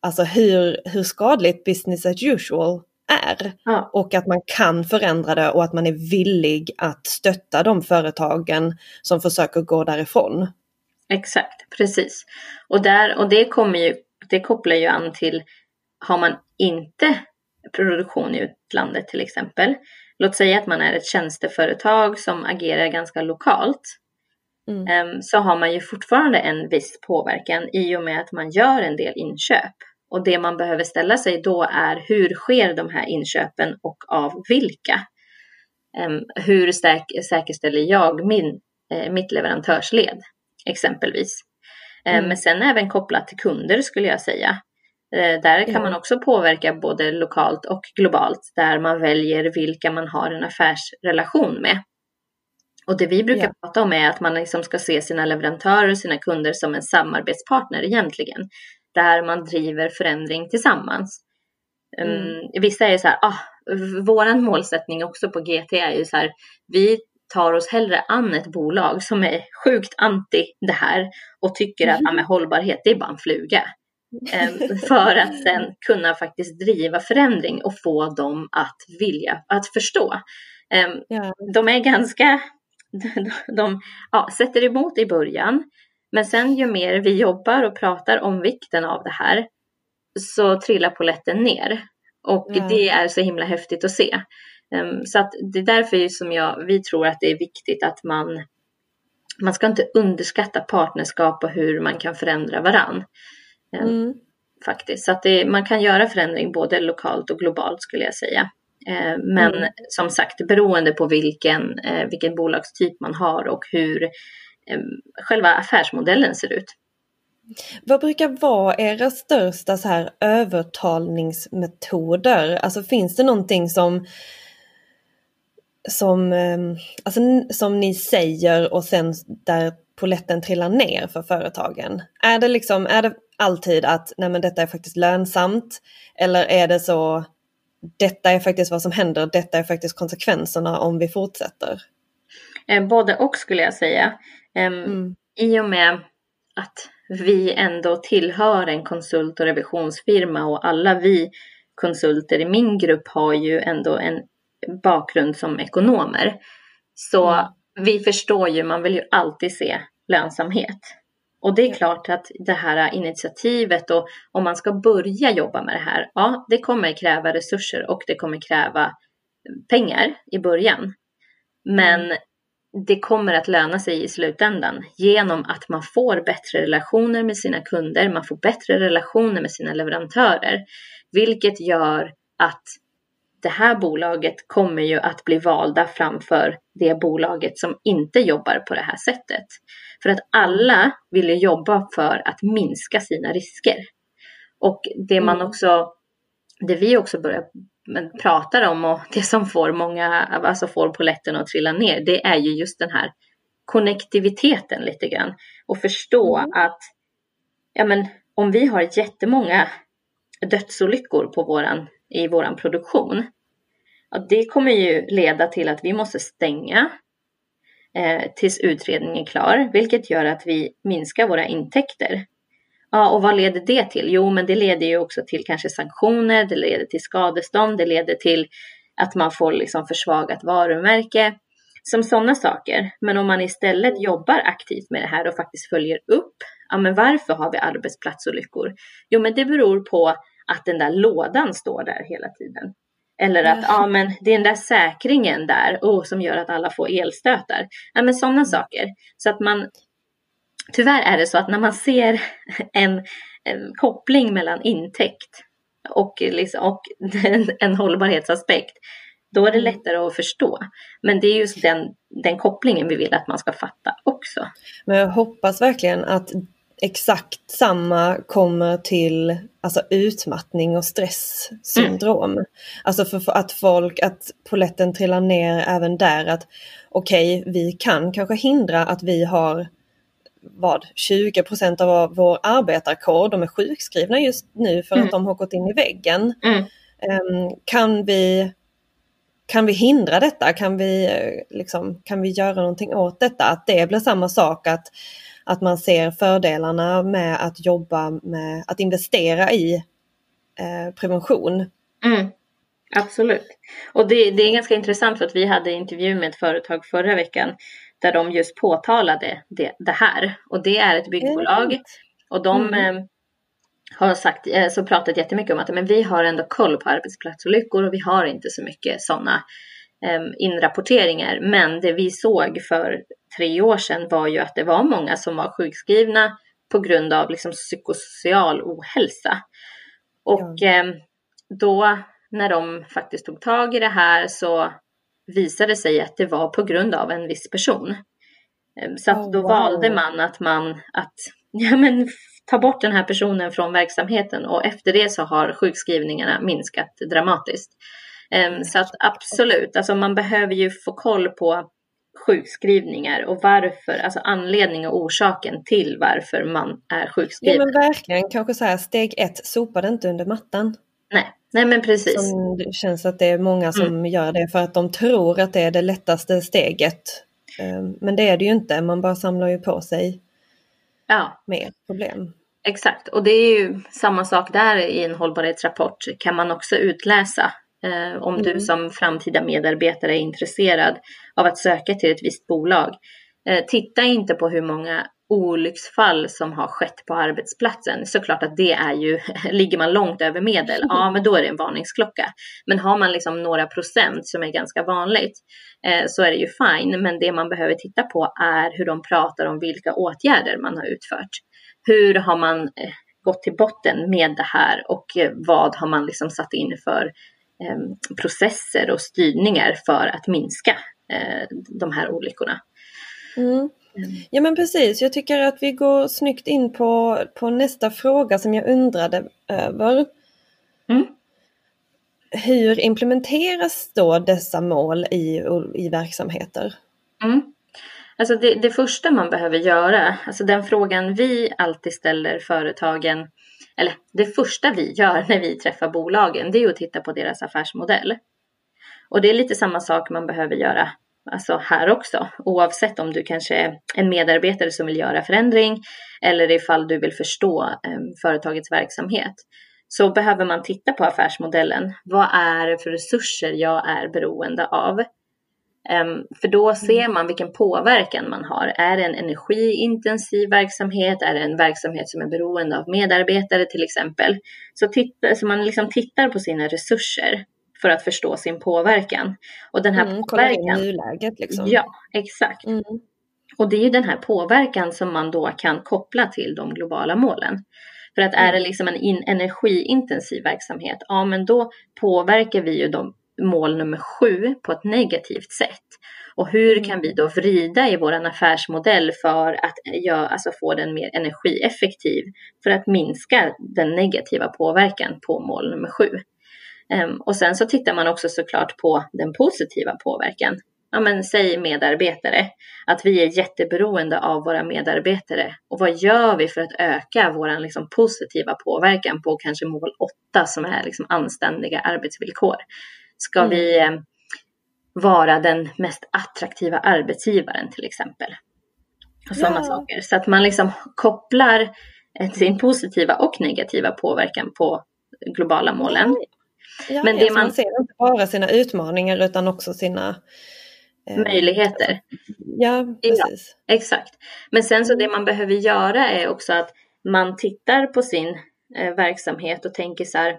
S1: alltså hur, hur skadligt business as usual är.
S2: ja,
S1: Och att man kan förändra det och att man är villig att stötta de företagen som försöker gå därifrån.
S2: exakt, precis. Och, där, och det, kommer ju, det kopplar ju an till, har man inte produktion i utlandet till exempel, låt säga att man är ett tjänsteföretag som agerar ganska lokalt,
S1: Mm.
S2: Ehm, så har man ju fortfarande en viss påverkan i och med att man gör en del inköp. Och det man behöver ställa sig då är hur sker de här inköpen och av vilka? Ehm, hur säk- säkerställer jag min, eh, mitt leverantörsled exempelvis? Ehm,
S1: Mm.
S2: Men sen även kopplat till kunder skulle jag säga. Eh, Där kan man också påverka både lokalt och globalt där man väljer vilka man har en affärsrelation med. Och det vi brukar
S1: Ja.
S2: prata om är att man liksom ska se sina leverantörer och sina kunder som en samarbetspartner egentligen. Där man driver förändring tillsammans. Um,
S1: Mm.
S2: Vissa är så här, ah, våran målsättning också på GT är ju så här, vi tar oss hellre an ett bolag som är sjukt anti det här och tycker att ah, men hållbarhet det är bara en fluga. Em, för att sen kunna faktiskt driva förändring och få dem att vilja, att förstå.
S1: Ja.
S2: de är ganska, de, de ja, sätter emot i början. Men sen ju mer vi jobbar och pratar om vikten av det här så trillar poletten ner. Och
S1: Ja.
S2: det är så himla häftigt att se. Em, så att det är därför som jag, vi tror att det är viktigt att man man ska inte underskatta partnerskap och hur man kan förändra varann. Em,
S1: Mm.
S2: faktiskt. Så att det, man kan göra förändring både lokalt och globalt skulle jag säga. Eh, men
S1: Mm.
S2: som sagt beroende på vilken, eh, vilken bolagstyp man har och hur eh, själva affärsmodellen ser ut.
S1: Vad brukar vara era största så här övertalningsmetoder? Alltså finns det någonting som som, ehm, alltså, som ni säger och sen där poletten trillar ner för företagen? Är det liksom, är det alltid att nej men detta är faktiskt lönsamt? Eller är det så detta är faktiskt vad som händer, detta är faktiskt konsekvenserna om vi fortsätter?
S2: Eh, både och skulle jag säga. Em,
S1: Mm.
S2: I och med att vi ändå tillhör en konsult och revisionsfirma och alla vi konsulter i min grupp har ju ändå en bakgrund som ekonomer. Så
S1: Mm.
S2: vi förstår ju, man vill ju alltid se lönsamhet. Och det är klart att det här initiativet och om man ska börja jobba med det här, ja, det kommer kräva resurser och det kommer kräva pengar i början. Men det kommer att löna sig i slutändan genom att man får bättre relationer med sina kunder, man får bättre relationer med sina leverantörer, vilket gör att det här bolaget kommer ju att bli valda framför det bolaget som inte jobbar på det här sättet. För att alla vill ju jobba för att minska sina risker. Och det man
S1: Mm.
S2: också, det vi också börjar men pratar om och det som får många, alltså får poletten att trilla ner, det är ju just den här konnektiviteten lite grann. Och förstå
S1: Mm.
S2: att, ja men om vi har jättemånga dödsolyckor på våran, i vår produktion, ja, det kommer ju leda till att vi måste stänga eh, tills utredningen är klar, vilket gör att vi minskar våra intäkter. Ja, och vad leder det till? Jo, men det leder ju också till kanske sanktioner, det leder till skadestånd, det leder till att man får liksom försvagat varumärke, som sådana saker. Men om man istället jobbar aktivt med det här och faktiskt följer upp, ja men varför har vi arbetsplatsolyckor? Jo, men det beror på att den där lådan står där hela tiden. Eller att, ja men det är den där säkringen där, oh, som gör att alla får elstötar. Ja men sådana saker. Så att man, tyvärr är det så att när man ser en, en koppling mellan intäkt och, liksom, och en, en hållbarhetsaspekt, Då är det
S1: Mm.
S2: lättare att förstå. Men det är just den, den kopplingen vi vill att man ska fatta också.
S1: Men jag hoppas verkligen att exakt samma kommer till alltså utmattning och stresssyndrom. Alltså för, för att folk, att poletten trillar ner även där att okej, vi kan kanske hindra att vi har vad, 20 procent av vår- arbetarkår, de är sjukskrivna just nu för
S2: Mm.
S1: att de har gått in i väggen.
S2: Mm.
S1: Ehm, kan, vi, kan vi hindra detta? Kan vi, eh, liksom, kan vi göra någonting åt detta? Att det blir samma sak att, att man ser fördelarna med att jobba med att investera i eh, prevention.
S2: Mm, absolut. Och det, det är ganska intressant för att vi hade intervju med ett företag förra veckan där de just påtalade det, det här. Och det är ett byggbolag och de
S1: Mm.
S2: eh, har sagt, eh, så pratat jättemycket om att men vi har ändå koll på arbetsplatsolyckor och vi har inte så mycket sådana eh, inrapporteringar. Men det vi såg för tre år sedan var ju att det var många som var sjukskrivna på grund av liksom psykosocial ohälsa. Och eh, då när de faktiskt tog tag i det här så visade det sig att det var på grund av en viss person. Eh, Så att
S1: Oh,
S2: då
S1: wow.
S2: valde man att man att ja, men, ta bort den här personen från verksamheten och efter det så har sjukskrivningarna minskat dramatiskt. Eh, Så att absolut, alltså man behöver ju få koll på sjukskrivningar och varför, alltså anledning och orsaken till varför man är
S1: Ja
S2: sjukskriven.
S1: men verkligen, kanske så här steg ett, sopa det inte under mattan.
S2: Nej, nej men precis.
S1: Som det känns att det är många som gör det för att de tror att det är det lättaste steget. Ehm, Men det är det ju inte, man bara samlar ju på sig
S2: Ja,
S1: mer problem.
S2: exakt. Och det är ju samma sak där i en hållbarhetsrapport kan man också utläsa. Eh, om du
S1: Mm.
S2: som framtida medarbetare är intresserad av att söka till ett visst bolag. Eh, titta inte på hur många olycksfall som har skett på arbetsplatsen. Såklart att det är ju, ligger man långt över medel, ja men då är det en varningsklocka. Men har man liksom några procent som är ganska vanligt eh, så är det ju fine. Men det man behöver titta på är hur de pratar om vilka åtgärder man har utfört. Hur har man eh, gått till botten med det här och eh, vad har man liksom satt in för processer och styrningar för att minska eh, de här olyckorna.
S1: Mm. Ja men precis, jag tycker att vi går snyggt in på, på nästa fråga som jag undrade över.
S2: Mm.
S1: Hur implementeras då dessa mål i, i verksamheter?
S2: Mm. Alltså det, det första man behöver göra, alltså den frågan vi alltid ställer företagen, eller det första vi gör när vi träffar bolagen, det är att titta på deras affärsmodell. Och det är lite samma sak man behöver göra alltså här också, oavsett om du kanske är en medarbetare som vill göra förändring eller ifall du vill förstå eh, företagets verksamhet. Så behöver man titta på affärsmodellen. Vad är det för resurser jag är beroende av? Um, för då ser man vilken påverkan man har. Är det en energiintensiv verksamhet? Är det en verksamhet som är beroende av medarbetare till exempel? Så, titta, så man liksom tittar på sina resurser för att förstå sin påverkan. Och den här
S1: Mm,
S2: påverkan.
S1: nuläget liksom.
S2: Ja, exakt.
S1: Mm.
S2: Och det är ju den här påverkan som man då kan koppla till de globala målen. För att är det liksom en in, energiintensiv verksamhet, ja men då påverkar vi ju de mål nummer sju på ett negativt sätt. Och hur
S1: Mm.
S2: kan vi då vrida i våran affärsmodell för att ja, alltså få den mer energieffektiv för att minska den negativa påverkan på mål nummer sju. Ehm, och sen så tittar man också såklart på den positiva påverkan. Ja, men säg medarbetare, att vi är jätteberoende av våra medarbetare. Och vad gör vi för att öka vår liksom, positiva påverkan på kanske mål 8 som är liksom, anständiga arbetsvillkor? Ska
S1: Mm.
S2: vi eh, vara den mest attraktiva arbetsgivaren till exempel? Och sådana
S1: Ja.
S2: saker. Så att man liksom kopplar eh, sin positiva och negativa påverkan på globala målen.
S1: Ja,
S2: Men
S1: ja,
S2: det
S1: så
S2: man-
S1: man ser inte bara sina utmaningar utan också sina eh,
S2: Möjligheter.
S1: Ja, precis.
S2: Exakt. Men sen så
S1: Mm.
S2: det man behöver göra är också att man tittar på sin eh, verksamhet och tänker så här.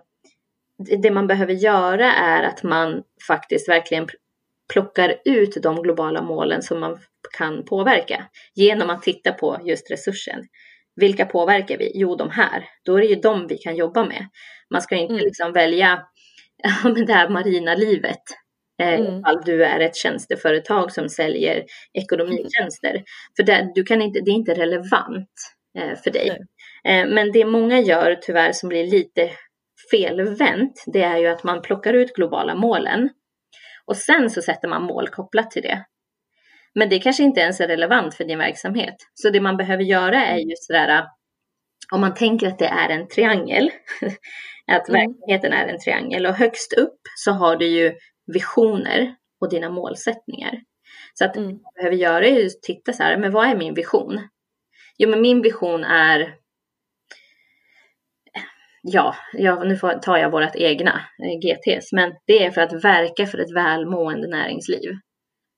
S2: Det- man behöver göra är att man faktiskt verkligen pl- plockar ut de globala målen som man kan påverka genom att titta på just resursen. Vilka påverkar vi? Jo, de här. Då är det ju de vi kan jobba med. Man ska inte
S1: Mm.
S2: liksom välja ja, men det här marina livet Eh, mm. Ifall du är ett tjänsteföretag som säljer ekonomitjänster. För det, du kan inte, det är inte relevant eh, för dig. Eh, men det många gör tyvärr som blir lite felvänt, det är ju att man plockar ut globala målen och sen så sätter man mål kopplat till det. Men det kanske inte ens är relevant för din verksamhet. Så det man behöver göra är ju sådär, om man tänker att det är en triangel, att mm. verksamheten är en triangel och högst upp så har du ju visioner och dina målsättningar. Så att mm. det man behöver göra är att titta så här, men vad är min vision? Jo, men min vision är ja, ja, nu tar jag vårt egna eh, GTs, men det är för att verka för ett välmående näringsliv.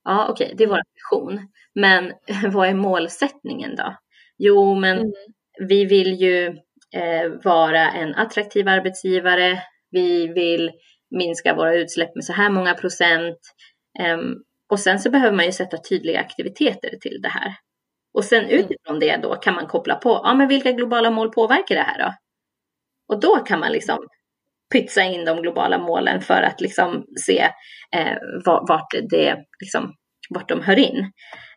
S2: Ja, okej, okay, det är vår vision. Men vad är målsättningen då? Jo, men mm. vi vill ju eh, vara en attraktiv arbetsgivare. Vi vill minska våra utsläpp med så här många procent. Eh, och sen så behöver man ju sätta tydliga aktiviteter till det här. Och sen mm. utifrån det då kan man koppla på, ja men vilka globala mål påverkar det här då? Och då kan man liksom pytsa in de globala målen för att liksom se eh, vart, det, liksom, vart de hör in.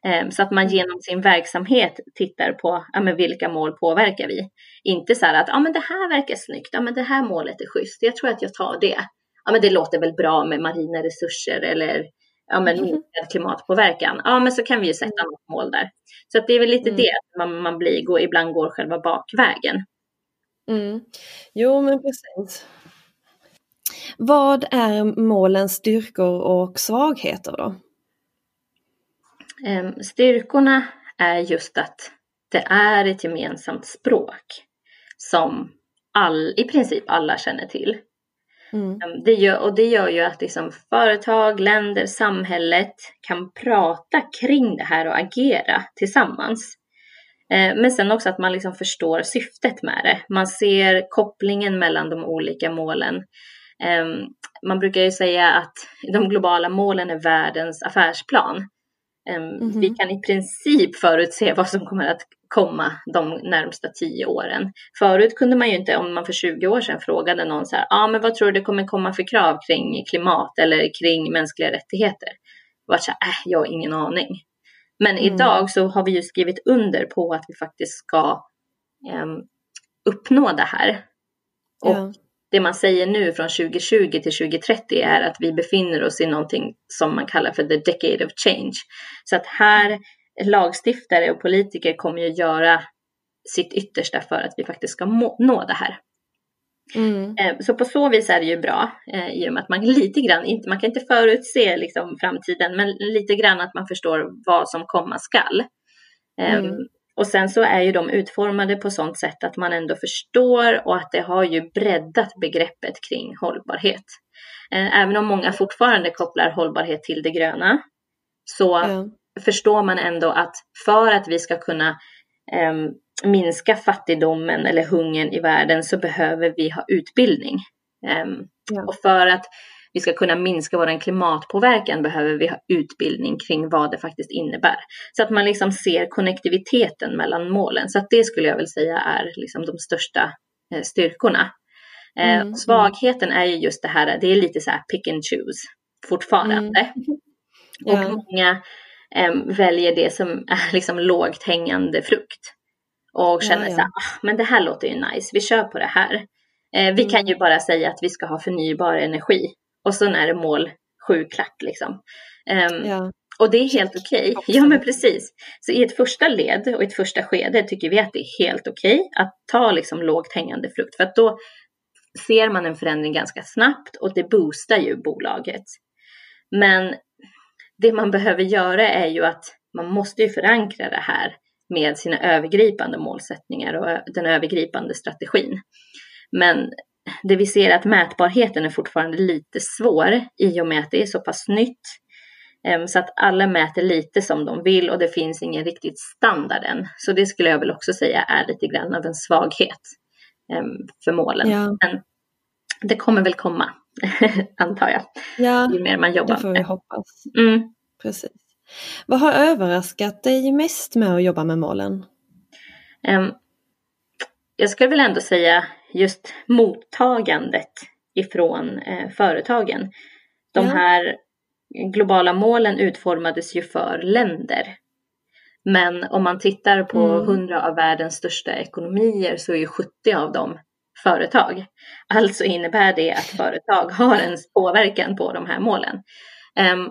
S2: Eh, så att man genom sin verksamhet tittar på ja, men vilka mål påverkar vi. Inte så här att ja, men det här verkar snyggt, ja, men det här målet är schysst, jag tror att jag tar det. Ja, men det låter väl bra med marina resurser eller ja, men mm. minskad klimatpåverkan. Ja, men så kan vi ju sätta mm. något mål där. Så att det är väl lite mm. det, man, man blir, går, ibland går själva bakvägen.
S1: Mm. Jo, men precis. Vad är målens styrkor och svagheter då?
S2: Ehm, styrkorna är just att det är ett gemensamt språk som all, i princip alla känner till. Mm. Ehm, det gör, och det gör ju att liksom företag, länder, samhället kan prata kring det här och agera tillsammans. Eh, men sen också att man liksom förstår syftet med det. Man ser kopplingen mellan de olika målen. Ehm, man brukar ju säga att de globala målen är världens affärsplan. Mm -hmm. Vi kan i princip förutse vad som kommer att komma de närmsta tio åren. Förut kunde man ju inte, om man för 20 år sedan frågade någon så här, ja ah, men vad tror du det kommer komma för krav kring klimat eller kring mänskliga rättigheter? Det var så här, äh, jag har ingen aning. Men mm. idag så har vi ju skrivit under på att vi faktiskt ska eh, uppnå det här. Och ja. det man säger nu från 2020 till 2030 är att vi befinner oss i någonting som man kallar för the decade of change. Så att här lagstiftare och politiker kommer ju göra sitt yttersta för att vi faktiskt ska nå det här. Mm. Eh, så på så vis är det ju bra eh, i och med att man lite grann, inte, man kan inte förutse liksom framtiden, men lite grann att man förstår vad som komma skall. Ehm, mm. Och sen så är ju de utformade på sådant sätt att man ändå förstår och att det har ju breddat begreppet kring hållbarhet. Eh, även om många fortfarande kopplar hållbarhet till det gröna så mm. förstår man ändå att för att vi ska kunna um, minska fattigdomen eller hungern i världen så behöver vi ha utbildning. Um, ja. Och för att vi ska kunna minska vår klimatpåverkan behöver vi ha utbildning kring vad det faktiskt innebär. Så att man liksom ser konnektiviteten mellan målen. Så att det skulle jag väl säga är liksom de största eh, styrkorna. Eh, mm. Svagheten är ju just det här, det är lite så här pick and choose fortfarande. Mm. Och ja. många eh, väljer det som är liksom lågt hängande frukt och känner ja, ja. så här, ah, men det här låter ju nice, vi kör på det här. Eh, vi mm. kan ju bara säga att vi ska ha förnybar energi och så är det mål sju klart liksom. Um, ja. Och det är helt okej. Okay. Ja men precis. Så i ett första led och ett första skede tycker vi att det är helt okej okay att ta liksom lågt hängande frukt för att då ser man en förändring ganska snabbt och det boostar ju bolaget. Men det man behöver göra är ju att man måste ju förankra det här med sina övergripande målsättningar och den övergripande strategin. Men det vi ser är att mätbarheten är fortfarande lite svår i och med att det är så pass nytt. Ehm, så att alla mäter lite som de vill och det finns ingen riktigt standard än. Så det skulle jag väl också säga är lite grann av en svaghet ehm, för målen. Ja. Men det kommer väl komma, antar jag.
S1: Ja, ju mer man jobbar det får vi hoppas. Mm. Precis. Vad har överraskat dig mest med att jobba med målen?
S2: Jag skulle väl ändå säga just mottagandet ifrån eh, företagen. De här globala målen utformades ju för länder. Men om man tittar på
S1: Mm.
S2: 100 av världens största ekonomier så är ju 70 av dem företag. Alltså innebär det att företag har en påverkan på de här målen.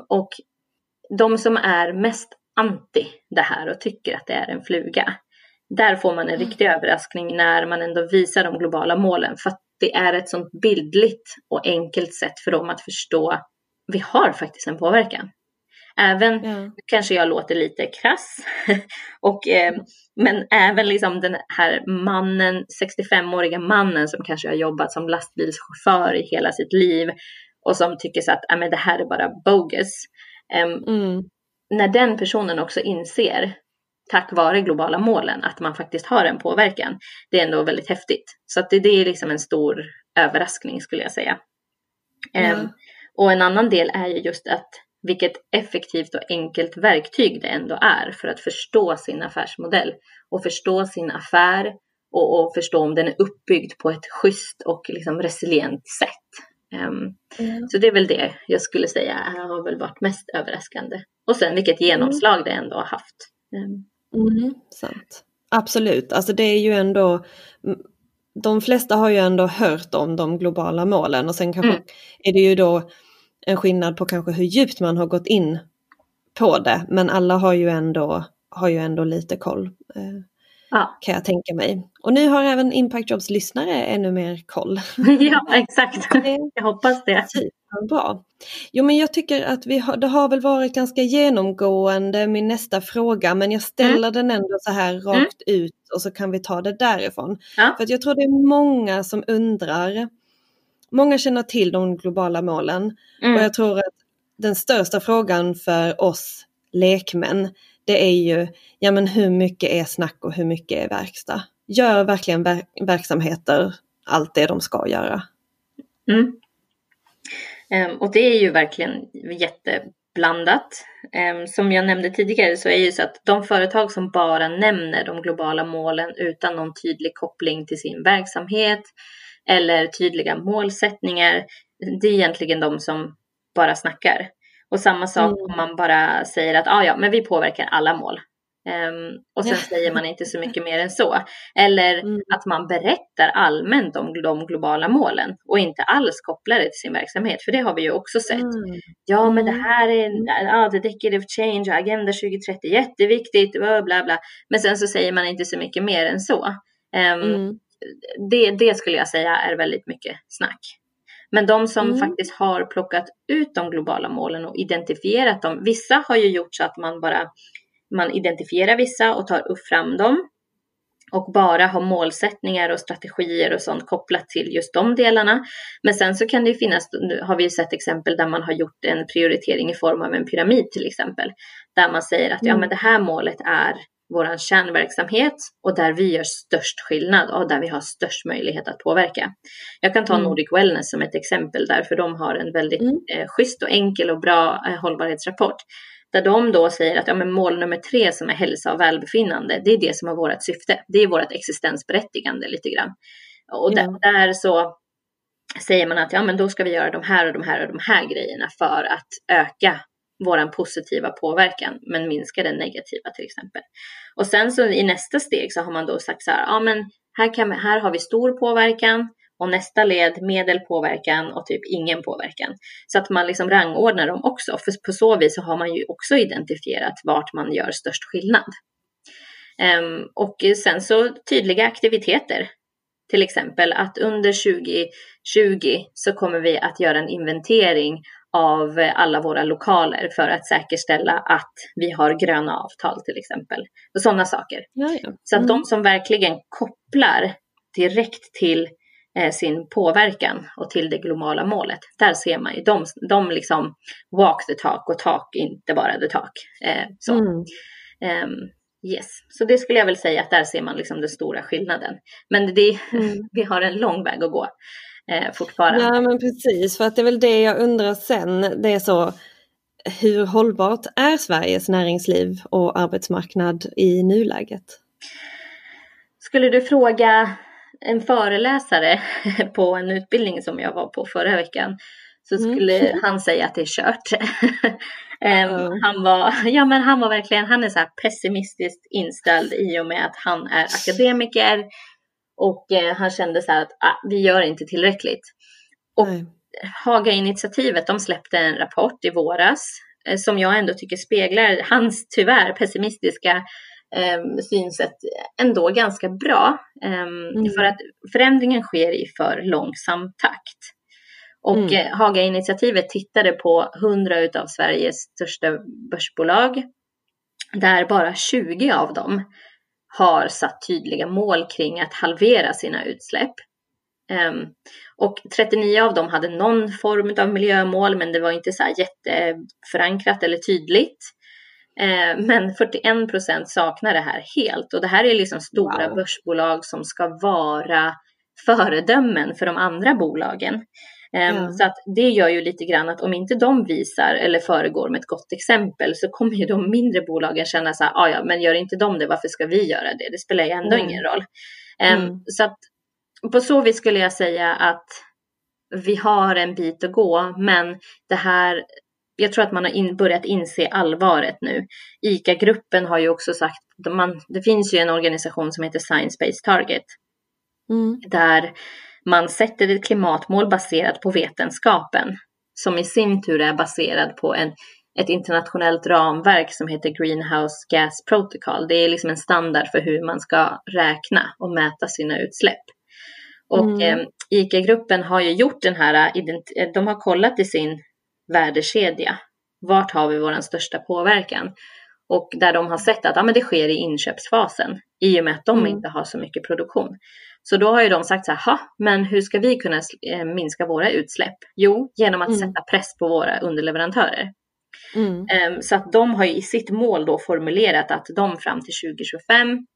S2: Och de som är mest anti det här och tycker att det är en fluga, där får man en
S1: Mm.
S2: riktig överraskning när man ändå visar de globala målen. För att det är ett sånt bildligt och enkelt sätt för dem att förstå vi har faktiskt en påverkan. Även,
S1: Ja.
S2: kanske jag låter lite krass, och, eh, men även liksom den här mannen, 65-åriga mannen som kanske har jobbat som lastbilschaufför i hela sitt liv och som tycker så att "Ah, men det här är bara bogus.
S1: Mm.
S2: när den personen också inser, tack vare globala målen, att man faktiskt har en påverkan, det är ändå väldigt häftigt. Så att det, det är liksom en stor överraskning skulle jag säga.
S1: Ja.
S2: och en annan del är ju just att vilket effektivt och enkelt verktyg det ändå är för att förstå sin affärsmodell och förstå sin affär och, och förstå om den är uppbyggd på ett schysst och liksom resilient sätt. Em,
S1: Ja.
S2: så det är väl det jag skulle säga har väl varit mest överraskande. Och sen vilket genomslag det ändå har haft. Em,
S1: Mm, sant. Absolut, alltså det är ju ändå mm, de flesta har ju ändå hört om de globala målen och sen kanske
S2: Mm.
S1: är det ju då en skillnad på kanske hur djupt man har gått in på det men alla har ju ändå, har ju ändå lite koll eh,
S2: Ja,
S1: kan jag tänka mig. Och nu har även Impact Jobs lyssnare ännu mer koll.
S2: ja exakt. Jag hoppas det.
S1: Bra. Jo men jag tycker att vi har, det har väl varit ganska genomgående min nästa fråga men jag ställer den ändå så här rakt ut och så kan vi ta det därifrån.
S2: Ja.
S1: För jag tror det är många som undrar, många känner till de globala målen och
S2: Mm.
S1: jag tror att den största frågan för oss lekmän det är ju, ja men hur mycket är snack och hur mycket är verkstad? Gör verkligen ver- verksamheter allt det de ska göra?
S2: Mm. Ehm, och det är ju verkligen jätteblandat. Ehm, som jag nämnde tidigare så är det ju så att de företag som bara nämner de globala målen utan någon tydlig koppling till sin verksamhet eller tydliga målsättningar, det är egentligen de som bara snackar. Och samma sak
S1: Mm.
S2: om man bara säger att ah, ja, men vi påverkar alla mål. Em, och sen säger man inte så mycket mer än så. Eller
S1: Mm.
S2: att man berättar allmänt om de globala målen och inte alls kopplar det till sin verksamhet. För det har vi ju också sett.
S1: Mm.
S2: Ja, men det
S1: Mm.
S2: här är ja, the decade of change, Agenda 2030, jätteviktigt, bla bla bla. Men sen så säger man inte så mycket mer än så. Em,
S1: Mm.
S2: det, det skulle jag säga är väldigt mycket snack. Men de som
S1: Mm.
S2: faktiskt har plockat ut de globala målen och identifierat dem. Vissa har ju gjort så att man bara man identifierar vissa och tar upp fram dem och bara har målsättningar och strategier och sånt kopplat till just de delarna. Men sen så kan det ju finnas, nu har vi ju sett exempel där man har gjort en prioritering i form av en pyramid till exempel. Där man säger att ja
S1: Mm.
S2: men det här målet är vår kärnverksamhet och där vi gör störst skillnad och där vi har störst möjlighet att påverka. Jag kan ta
S1: Mm.
S2: Nordic Wellness som ett exempel där, för de har en väldigt
S1: Mm.
S2: eh, schysst och enkel och bra eh, hållbarhetsrapport. Där de då säger att ja, men mål nummer tre som är hälsa och välbefinnande, det är det som är vårt syfte. Det är vårt existensberättigande lite grann. Och där, där så säger man att ja, men då ska vi göra de här och de här och de här grejerna för att öka våran positiva påverkan men minska den negativa till exempel. Och sen så i nästa steg så har man då sagt så här, ja men här, kan, här har vi stor påverkan och nästa led medelpåverkan och typ ingen påverkan. Så att man liksom rangordnar dem också, för på så vis så har man ju också identifierat vart man gör störst skillnad. Um, och sen så tydliga aktiviteter. Till exempel att under 2020 så kommer vi att göra en inventering av alla våra lokaler för att säkerställa att vi har gröna avtal till exempel. Och sådana saker.
S1: Ja.
S2: Så att
S1: Mm.
S2: de som verkligen kopplar direkt till eh, sin påverkan och till det globala målet, där ser man ju de, de liksom walk the talk och talk inte bara the talk. Eh, så.
S1: Mm.
S2: Ehm, yes, så det skulle jag väl säga att där ser man liksom den stora skillnaden. Men det,
S1: Mm.
S2: vi har en lång väg att gå eh, fortfarande.
S1: Ja men precis, för att det är väl det jag undrar sen. Det är så, hur hållbart är Sveriges näringsliv och arbetsmarknad i nuläget?
S2: Skulle du fråga en föreläsare på en utbildning som jag var på förra veckan så skulle mm. han säga att det är kört. um, han, var, ja, men han var verkligen han är så pessimistiskt inställd i och med att han är akademiker och eh, han kände så här att ah, vi gör inte tillräckligt. Och Haga-initiativet de släppte en rapport i våras eh, som jag ändå tycker speglar hans tyvärr pessimistiska eh, synsätt ändå ganska bra. Eh, mm. För att förändringen sker i för långsam takt. Och mm. Eh, Haga-initiativet tittade på 100 av Sveriges största börsbolag där bara 20 av dem har satt tydliga mål kring att halvera sina utsläpp. Um, och 39 av dem hade någon form av miljömål men det var inte så här jätteförankrat eller tydligt. Uh, men 41 procent saknar det här helt och det här är liksom stora wow. börsbolag som ska vara föredömen för de andra bolagen. Mm. Så att det gör ju lite grann att om inte de visar eller föregår med ett gott exempel så kommer ju de mindre bolagen känna så här, ah, ja men gör inte de det, varför ska vi göra det? Det spelar ju ändå mm. ingen roll. Mm. Så att på så vis skulle jag säga att vi har en bit att gå, men det här jag tror att man har in, börjat inse allvaret nu. ICA-gruppen har ju också sagt, man, det finns ju en organisation som heter Science Based Target. Mm. Där man sätter ett klimatmål baserat på vetenskapen som i sin tur är baserad på en, ett internationellt ramverk som heter Greenhouse Gas Protocol. Det är liksom en standard för hur man ska räkna och mäta sina utsläpp. Och mm. eh, ICA-gruppen har ju gjort den här, eh, de har kollat i sin värdekedja. Vart har vi vår största påverkan? Och där de har sett att ja, men det sker i inköpsfasen i och med att de mm. inte har så mycket produktion. Så då har ju de sagt så här, men hur ska vi kunna eh, minska våra utsläpp? Jo, genom att mm. sätta press på våra underleverantörer. Mm. Ehm, så att de har ju i sitt mål då formulerat att de fram till 2025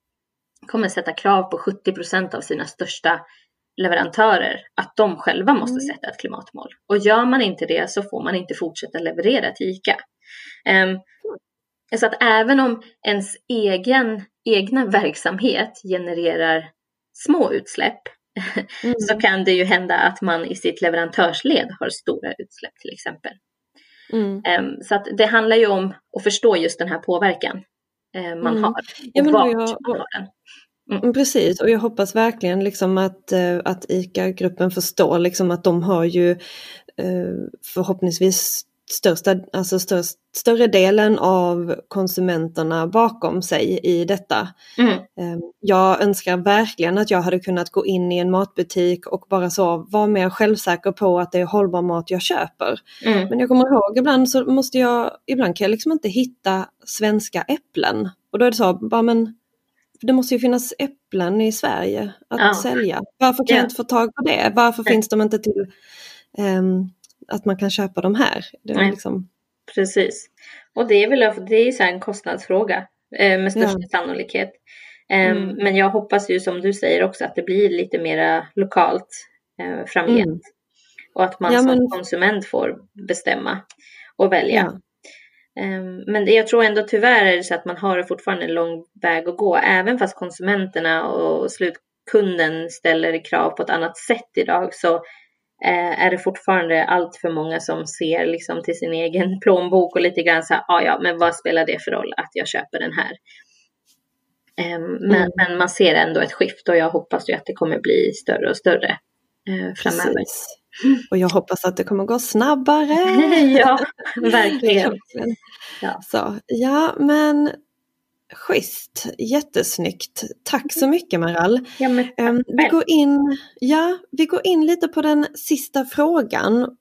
S2: kommer sätta krav på 70 procent av sina största leverantörer att de själva måste mm. sätta ett klimatmål. Och gör man inte det så får man inte fortsätta leverera till ICA. Så att även om ens egen, egna verksamhet genererar små utsläpp mm. så kan det ju hända att man i sitt leverantörsled har stora utsläpp till exempel. Mm. Um, så att det handlar ju om att förstå just den här påverkan uh, man mm. har och ja, vart jag, man har den.
S1: Mm. mm. Precis, och jag hoppas verkligen liksom att, uh, att ICA-gruppen förstår liksom att de har ju uh, förhoppningsvis största, alltså störst, större delen av konsumenterna bakom sig i detta. Mm. Ehm, jag önskar verkligen att jag hade kunnat gå in i en matbutik och bara så vara mer självsäker på att det är hållbar mat jag köper. Mm. Men jag kommer ihåg ibland så måste jag, ibland kan jag liksom inte hitta svenska äpplen. Och då är det så, bara men det måste ju finnas äpplen i Sverige att ja. sälja. Varför kan ja. jag inte få tag på det? Varför ja. finns de inte till um, att man kan köpa de här. Liksom...
S2: Precis. Och det är väl det är så en kostnadsfråga eh, med största ja. sannolikhet. Eh, mm. Men jag hoppas ju som du säger också att det blir lite mera lokalt eh, framgent. Mm. Och att man ja, men... som konsument får bestämma och välja. Ja. Ehm, men jag tror ändå tyvärr är det så att man har fortfarande en lång väg att gå. Även fast konsumenterna och slutkunden ställer krav på ett annat sätt idag så eh, är det fortfarande allt för många som ser liksom till sin egen plånbok och lite grann så här, ah, ja men vad spelar det för roll att jag köper den här? Eh, men, mm. men, man ser ändå ett skift och jag hoppas ju att det kommer bli större och större eh, framöver. Precis.
S1: Och jag hoppas att det kommer gå snabbare.
S2: ja, verkligen.
S1: ja. Så, ja, men Schysst, jättesnyggt. Tack så mycket Maral. Ja, men, um, vi, går in, ja, vi går in lite på den sista frågan.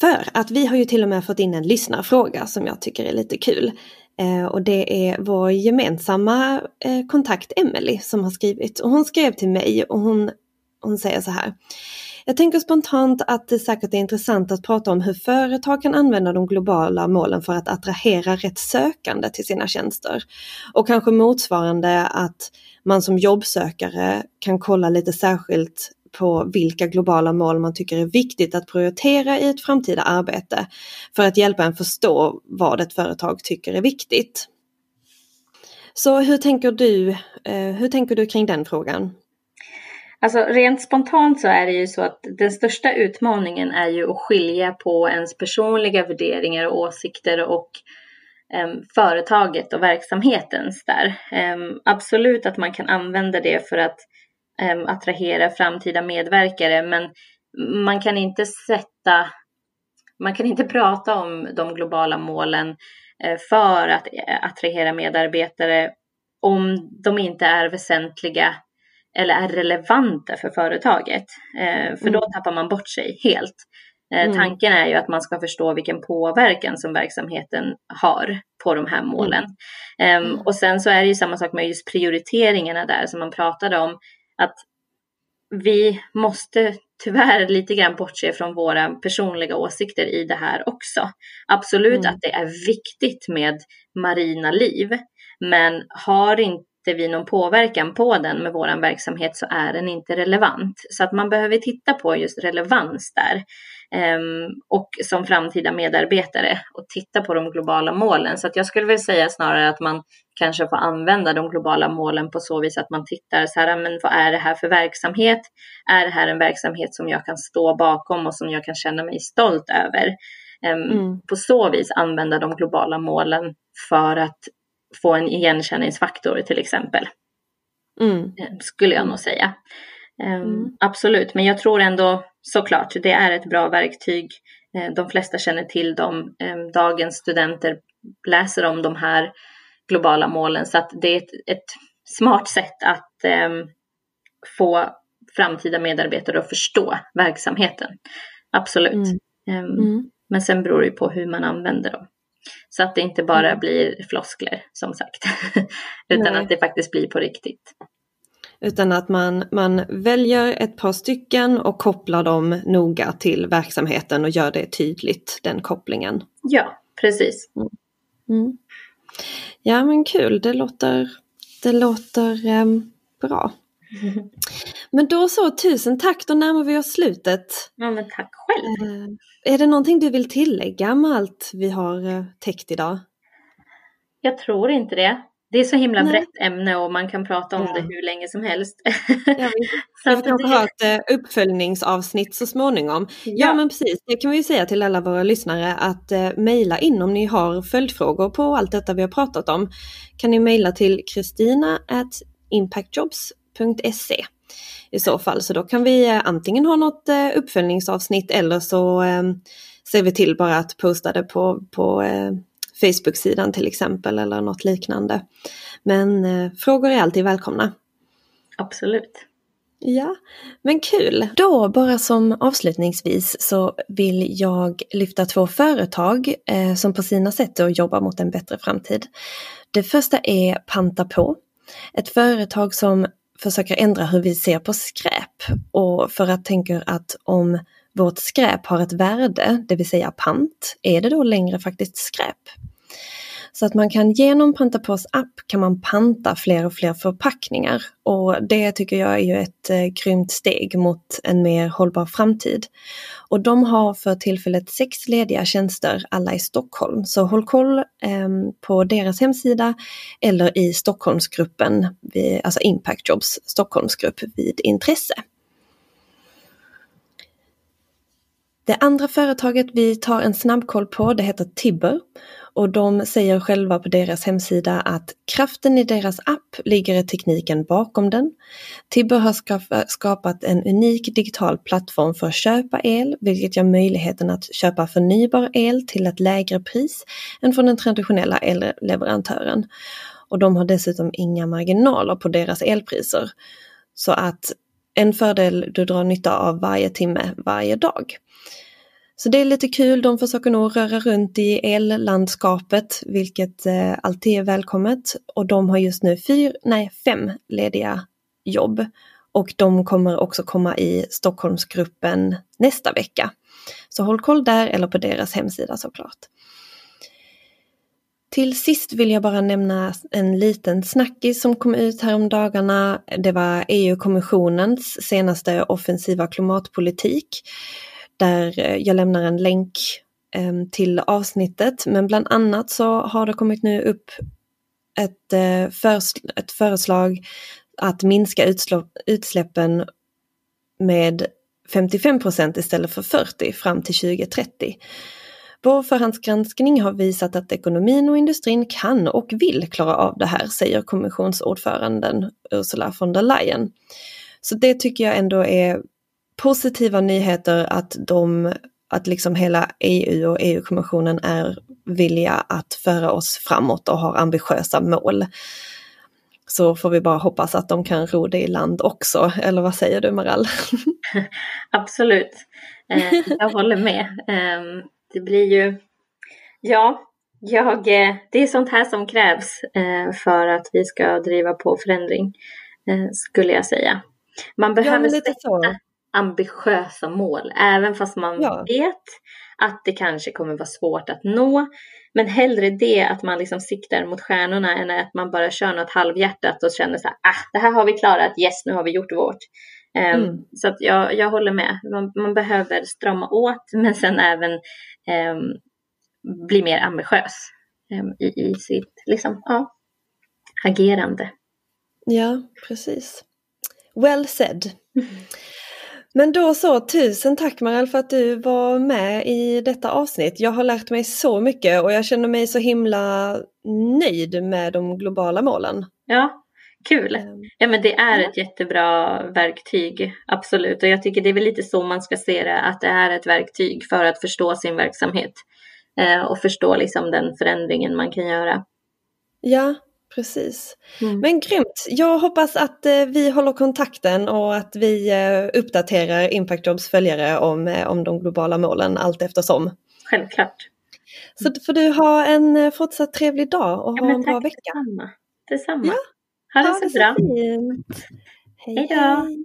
S1: För att vi har ju till och med fått in en lyssnarfråga som jag tycker är lite kul. Eh, och det är vår gemensamma eh, kontakt Emelie som har skrivit. Och hon skrev till mig och hon, hon säger så här. Jag tänker spontant att det säkert är intressant att prata om hur företag kan använda de globala målen för att attrahera rätt sökande till sina tjänster. Och kanske motsvarande att man som jobbsökare kan kolla lite särskilt på vilka globala mål man tycker är viktigt att prioritera i ett framtida arbete för att hjälpa en förstå vad ett företag tycker är viktigt. Så hur tänker du, eh, hur tänker du kring den frågan?
S2: Alltså rent spontant så är det ju så att den största utmaningen är ju att skilja på ens personliga värderingar och åsikter och um, företaget och verksamhetens där. Um, absolut att man kan använda det för att um, attrahera framtida medverkare men man kan inte sätta, man kan inte prata om de globala målen eh, för att attrahera medarbetare om de inte är väsentliga eller är relevanta för företaget. Eh, för mm. då tappar man bort sig helt. Eh, mm. Tanken är ju att man ska förstå vilken påverkan som verksamheten har på de här målen. Mm. Um, och sen så är det ju samma sak med just prioriteringarna där som man pratade om. Att vi måste tyvärr lite grann bortse från våra personliga åsikter i det här också. Absolut mm. att det är viktigt med marina liv, men har inte vi någon påverkan på den med vår verksamhet så är den inte relevant. Så att man behöver titta på just relevans där. Um, och som framtida medarbetare och titta på de globala målen. Så att jag skulle vilja säga snarare att man kanske får använda de globala målen på så vis att man tittar så här, men vad är det här för verksamhet? Är det här en verksamhet som jag kan stå bakom och som jag kan känna mig stolt över? Um, mm. På så vis använda de globala målen för att få en igenkänningsfaktor till exempel. Mm. Ehm, skulle jag nog säga. Um, mm. Absolut, men jag tror ändå såklart det är ett bra verktyg. Uh, de flesta känner till dem. Um, dagens studenter läser om de här globala målen så att det är ett, ett smart sätt att um, få framtida medarbetare att förstå verksamheten. Absolut. Mm. Mm. Men sen beror det på hur man använder dem. Så att det inte bara mm. blir floskler som sagt. Utan Nej. att det faktiskt blir på riktigt.
S1: Utan att man, man väljer ett par stycken och kopplar dem noga till verksamheten och gör det tydligt, den kopplingen.
S2: Ja, precis. Mm.
S1: Mm. Ja men kul, det låter, det låter um, bra. Men då så, tusen tack, då närmar vi oss slutet.
S2: Ja men tack själv. Uh,
S1: är det någonting du vill tillägga med allt vi har uh, täckt idag?
S2: Jag tror inte det det är så himla Nej. brett ämne och man kan prata om ja. det hur länge som helst.
S1: Ja, vi, så vi kanske det... ha ett eh, uppföljningsavsnitt så småningom. Ja. ja. men precis, det kan vi säga till alla våra lyssnare att eh, mejla in om ni har följdfrågor på allt detta vi har pratat om. Kan ni mejla till kristina impactjobs.se i så fall. Så då kan vi eh, antingen ha något eh, uppföljningsavsnitt eller så eh, ser vi till bara att posta det på, på Facebook-sidan till exempel eller något liknande. Men frågor är alltid välkomna.
S2: Absolut.
S1: Ja, men kul! Då bara som avslutningsvis så vill jag lyfta två företag eh, som på sina sätt då jobbar mot en bättre framtid. Det första är Panta på, ett företag som försöker ändra hur vi ser på skräp och för att tänka att om vårt skräp har ett värde, det vill säga pant, är det då längre faktiskt skräp? Så att man kan genom Pantapås app kan man panta fler och fler förpackningar och det tycker jag är ju ett eh, grymt steg mot en mer hållbar framtid. Och de har för tillfället sex lediga tjänster, alla i Stockholm. Så håll koll eh, på deras hemsida eller i Stockholmsgruppen, vid, alltså Impact Jobs Stockholmsgrupp vid intresse. Det andra företaget vi tar en snabbkoll på det heter Tibber och de säger själva på deras hemsida att kraften i deras app ligger i tekniken bakom den. Tibber har skapat en unik digital plattform för att köpa el, vilket gör möjligheten att köpa förnybar el till ett lägre pris än från den traditionella elleverantören. Och de har dessutom inga marginaler på deras elpriser. Så att en fördel du drar nytta av varje timme varje dag. Så det är lite kul, de försöker nog röra runt i ellandskapet, vilket eh, alltid är välkommet. Och de har just nu fyr, nej, fem lediga jobb. Och de kommer också komma i Stockholmsgruppen nästa vecka. Så håll koll där eller på deras hemsida såklart. Till sist vill jag bara nämna en liten snackis som kom ut här om dagarna. Det var EU-kommissionens senaste offensiva klimatpolitik där eh, jag lämnar en länk ehm, till avsnittet. Men bland annat så har det kommit nu upp ett, eh, ett föreslag att minska utsläppen med 55 procent istället för 40 fram till 2030. Vår förhandsgranskning har visat att ekonomin och industrin kan och vill klara av det här, säger kommissionsordföranden Ursula von der Leyen. Så det tycker jag ändå är positiva nyheter att de att liksom hela EU och EU-kommissionen är villiga att föra oss framåt och har ambitiösa mål. Så får vi bara hoppas att de kan ro det i land också, eller vad säger du Maral?
S2: Absolut, eh, jag håller med. Eh, det blir ju, ja, jag, eh, det är sånt här som krävs eh, för att vi ska driva på förändring, skulle jag säga. Man behöver ja, sätta så. Ambitiösa mål, även fast man ja. vet att det kanske kommer vara svårt att nå. Men hellre det att man liksom siktar mot stjärnorna än att man bara kör något halvhjärtat och känner så här, ah, det här har vi klarat, yes, nu har vi gjort vårt. Um, mm. Så att jag, jag håller med, man, man, behöver strama åt men sen även um, bli mer ambitiös um, i, i sitt liksom, ja, agerande.
S1: Ja, precis. Well said. Men då så, tusen tack Marielle för att du var med i detta avsnitt. Jag har lärt mig så mycket och jag känner mig så himla nöjd med de globala målen.
S2: Ja, kul. Ehm, ja men det är ett jättebra verktyg, absolut. Och jag tycker det är väl lite så man ska se det, att det är ett verktyg för att förstå sin verksamhet. Eh, och förstå liksom den förändringen man kan göra.
S1: Ja, Precis. Mm. Men grymt! Jag hoppas att eh, vi håller kontakten och att vi eh, uppdaterar Impact Jobs följare om, eh, om de globala målen allt eftersom.
S2: Självklart.
S1: Så får du ha en eh, fortsatt trevlig dag och ja, ha en bra vecka.
S2: Detsamma. detsamma. Ja. Ha det ha så det bra.
S1: Så fint.
S2: Hej då!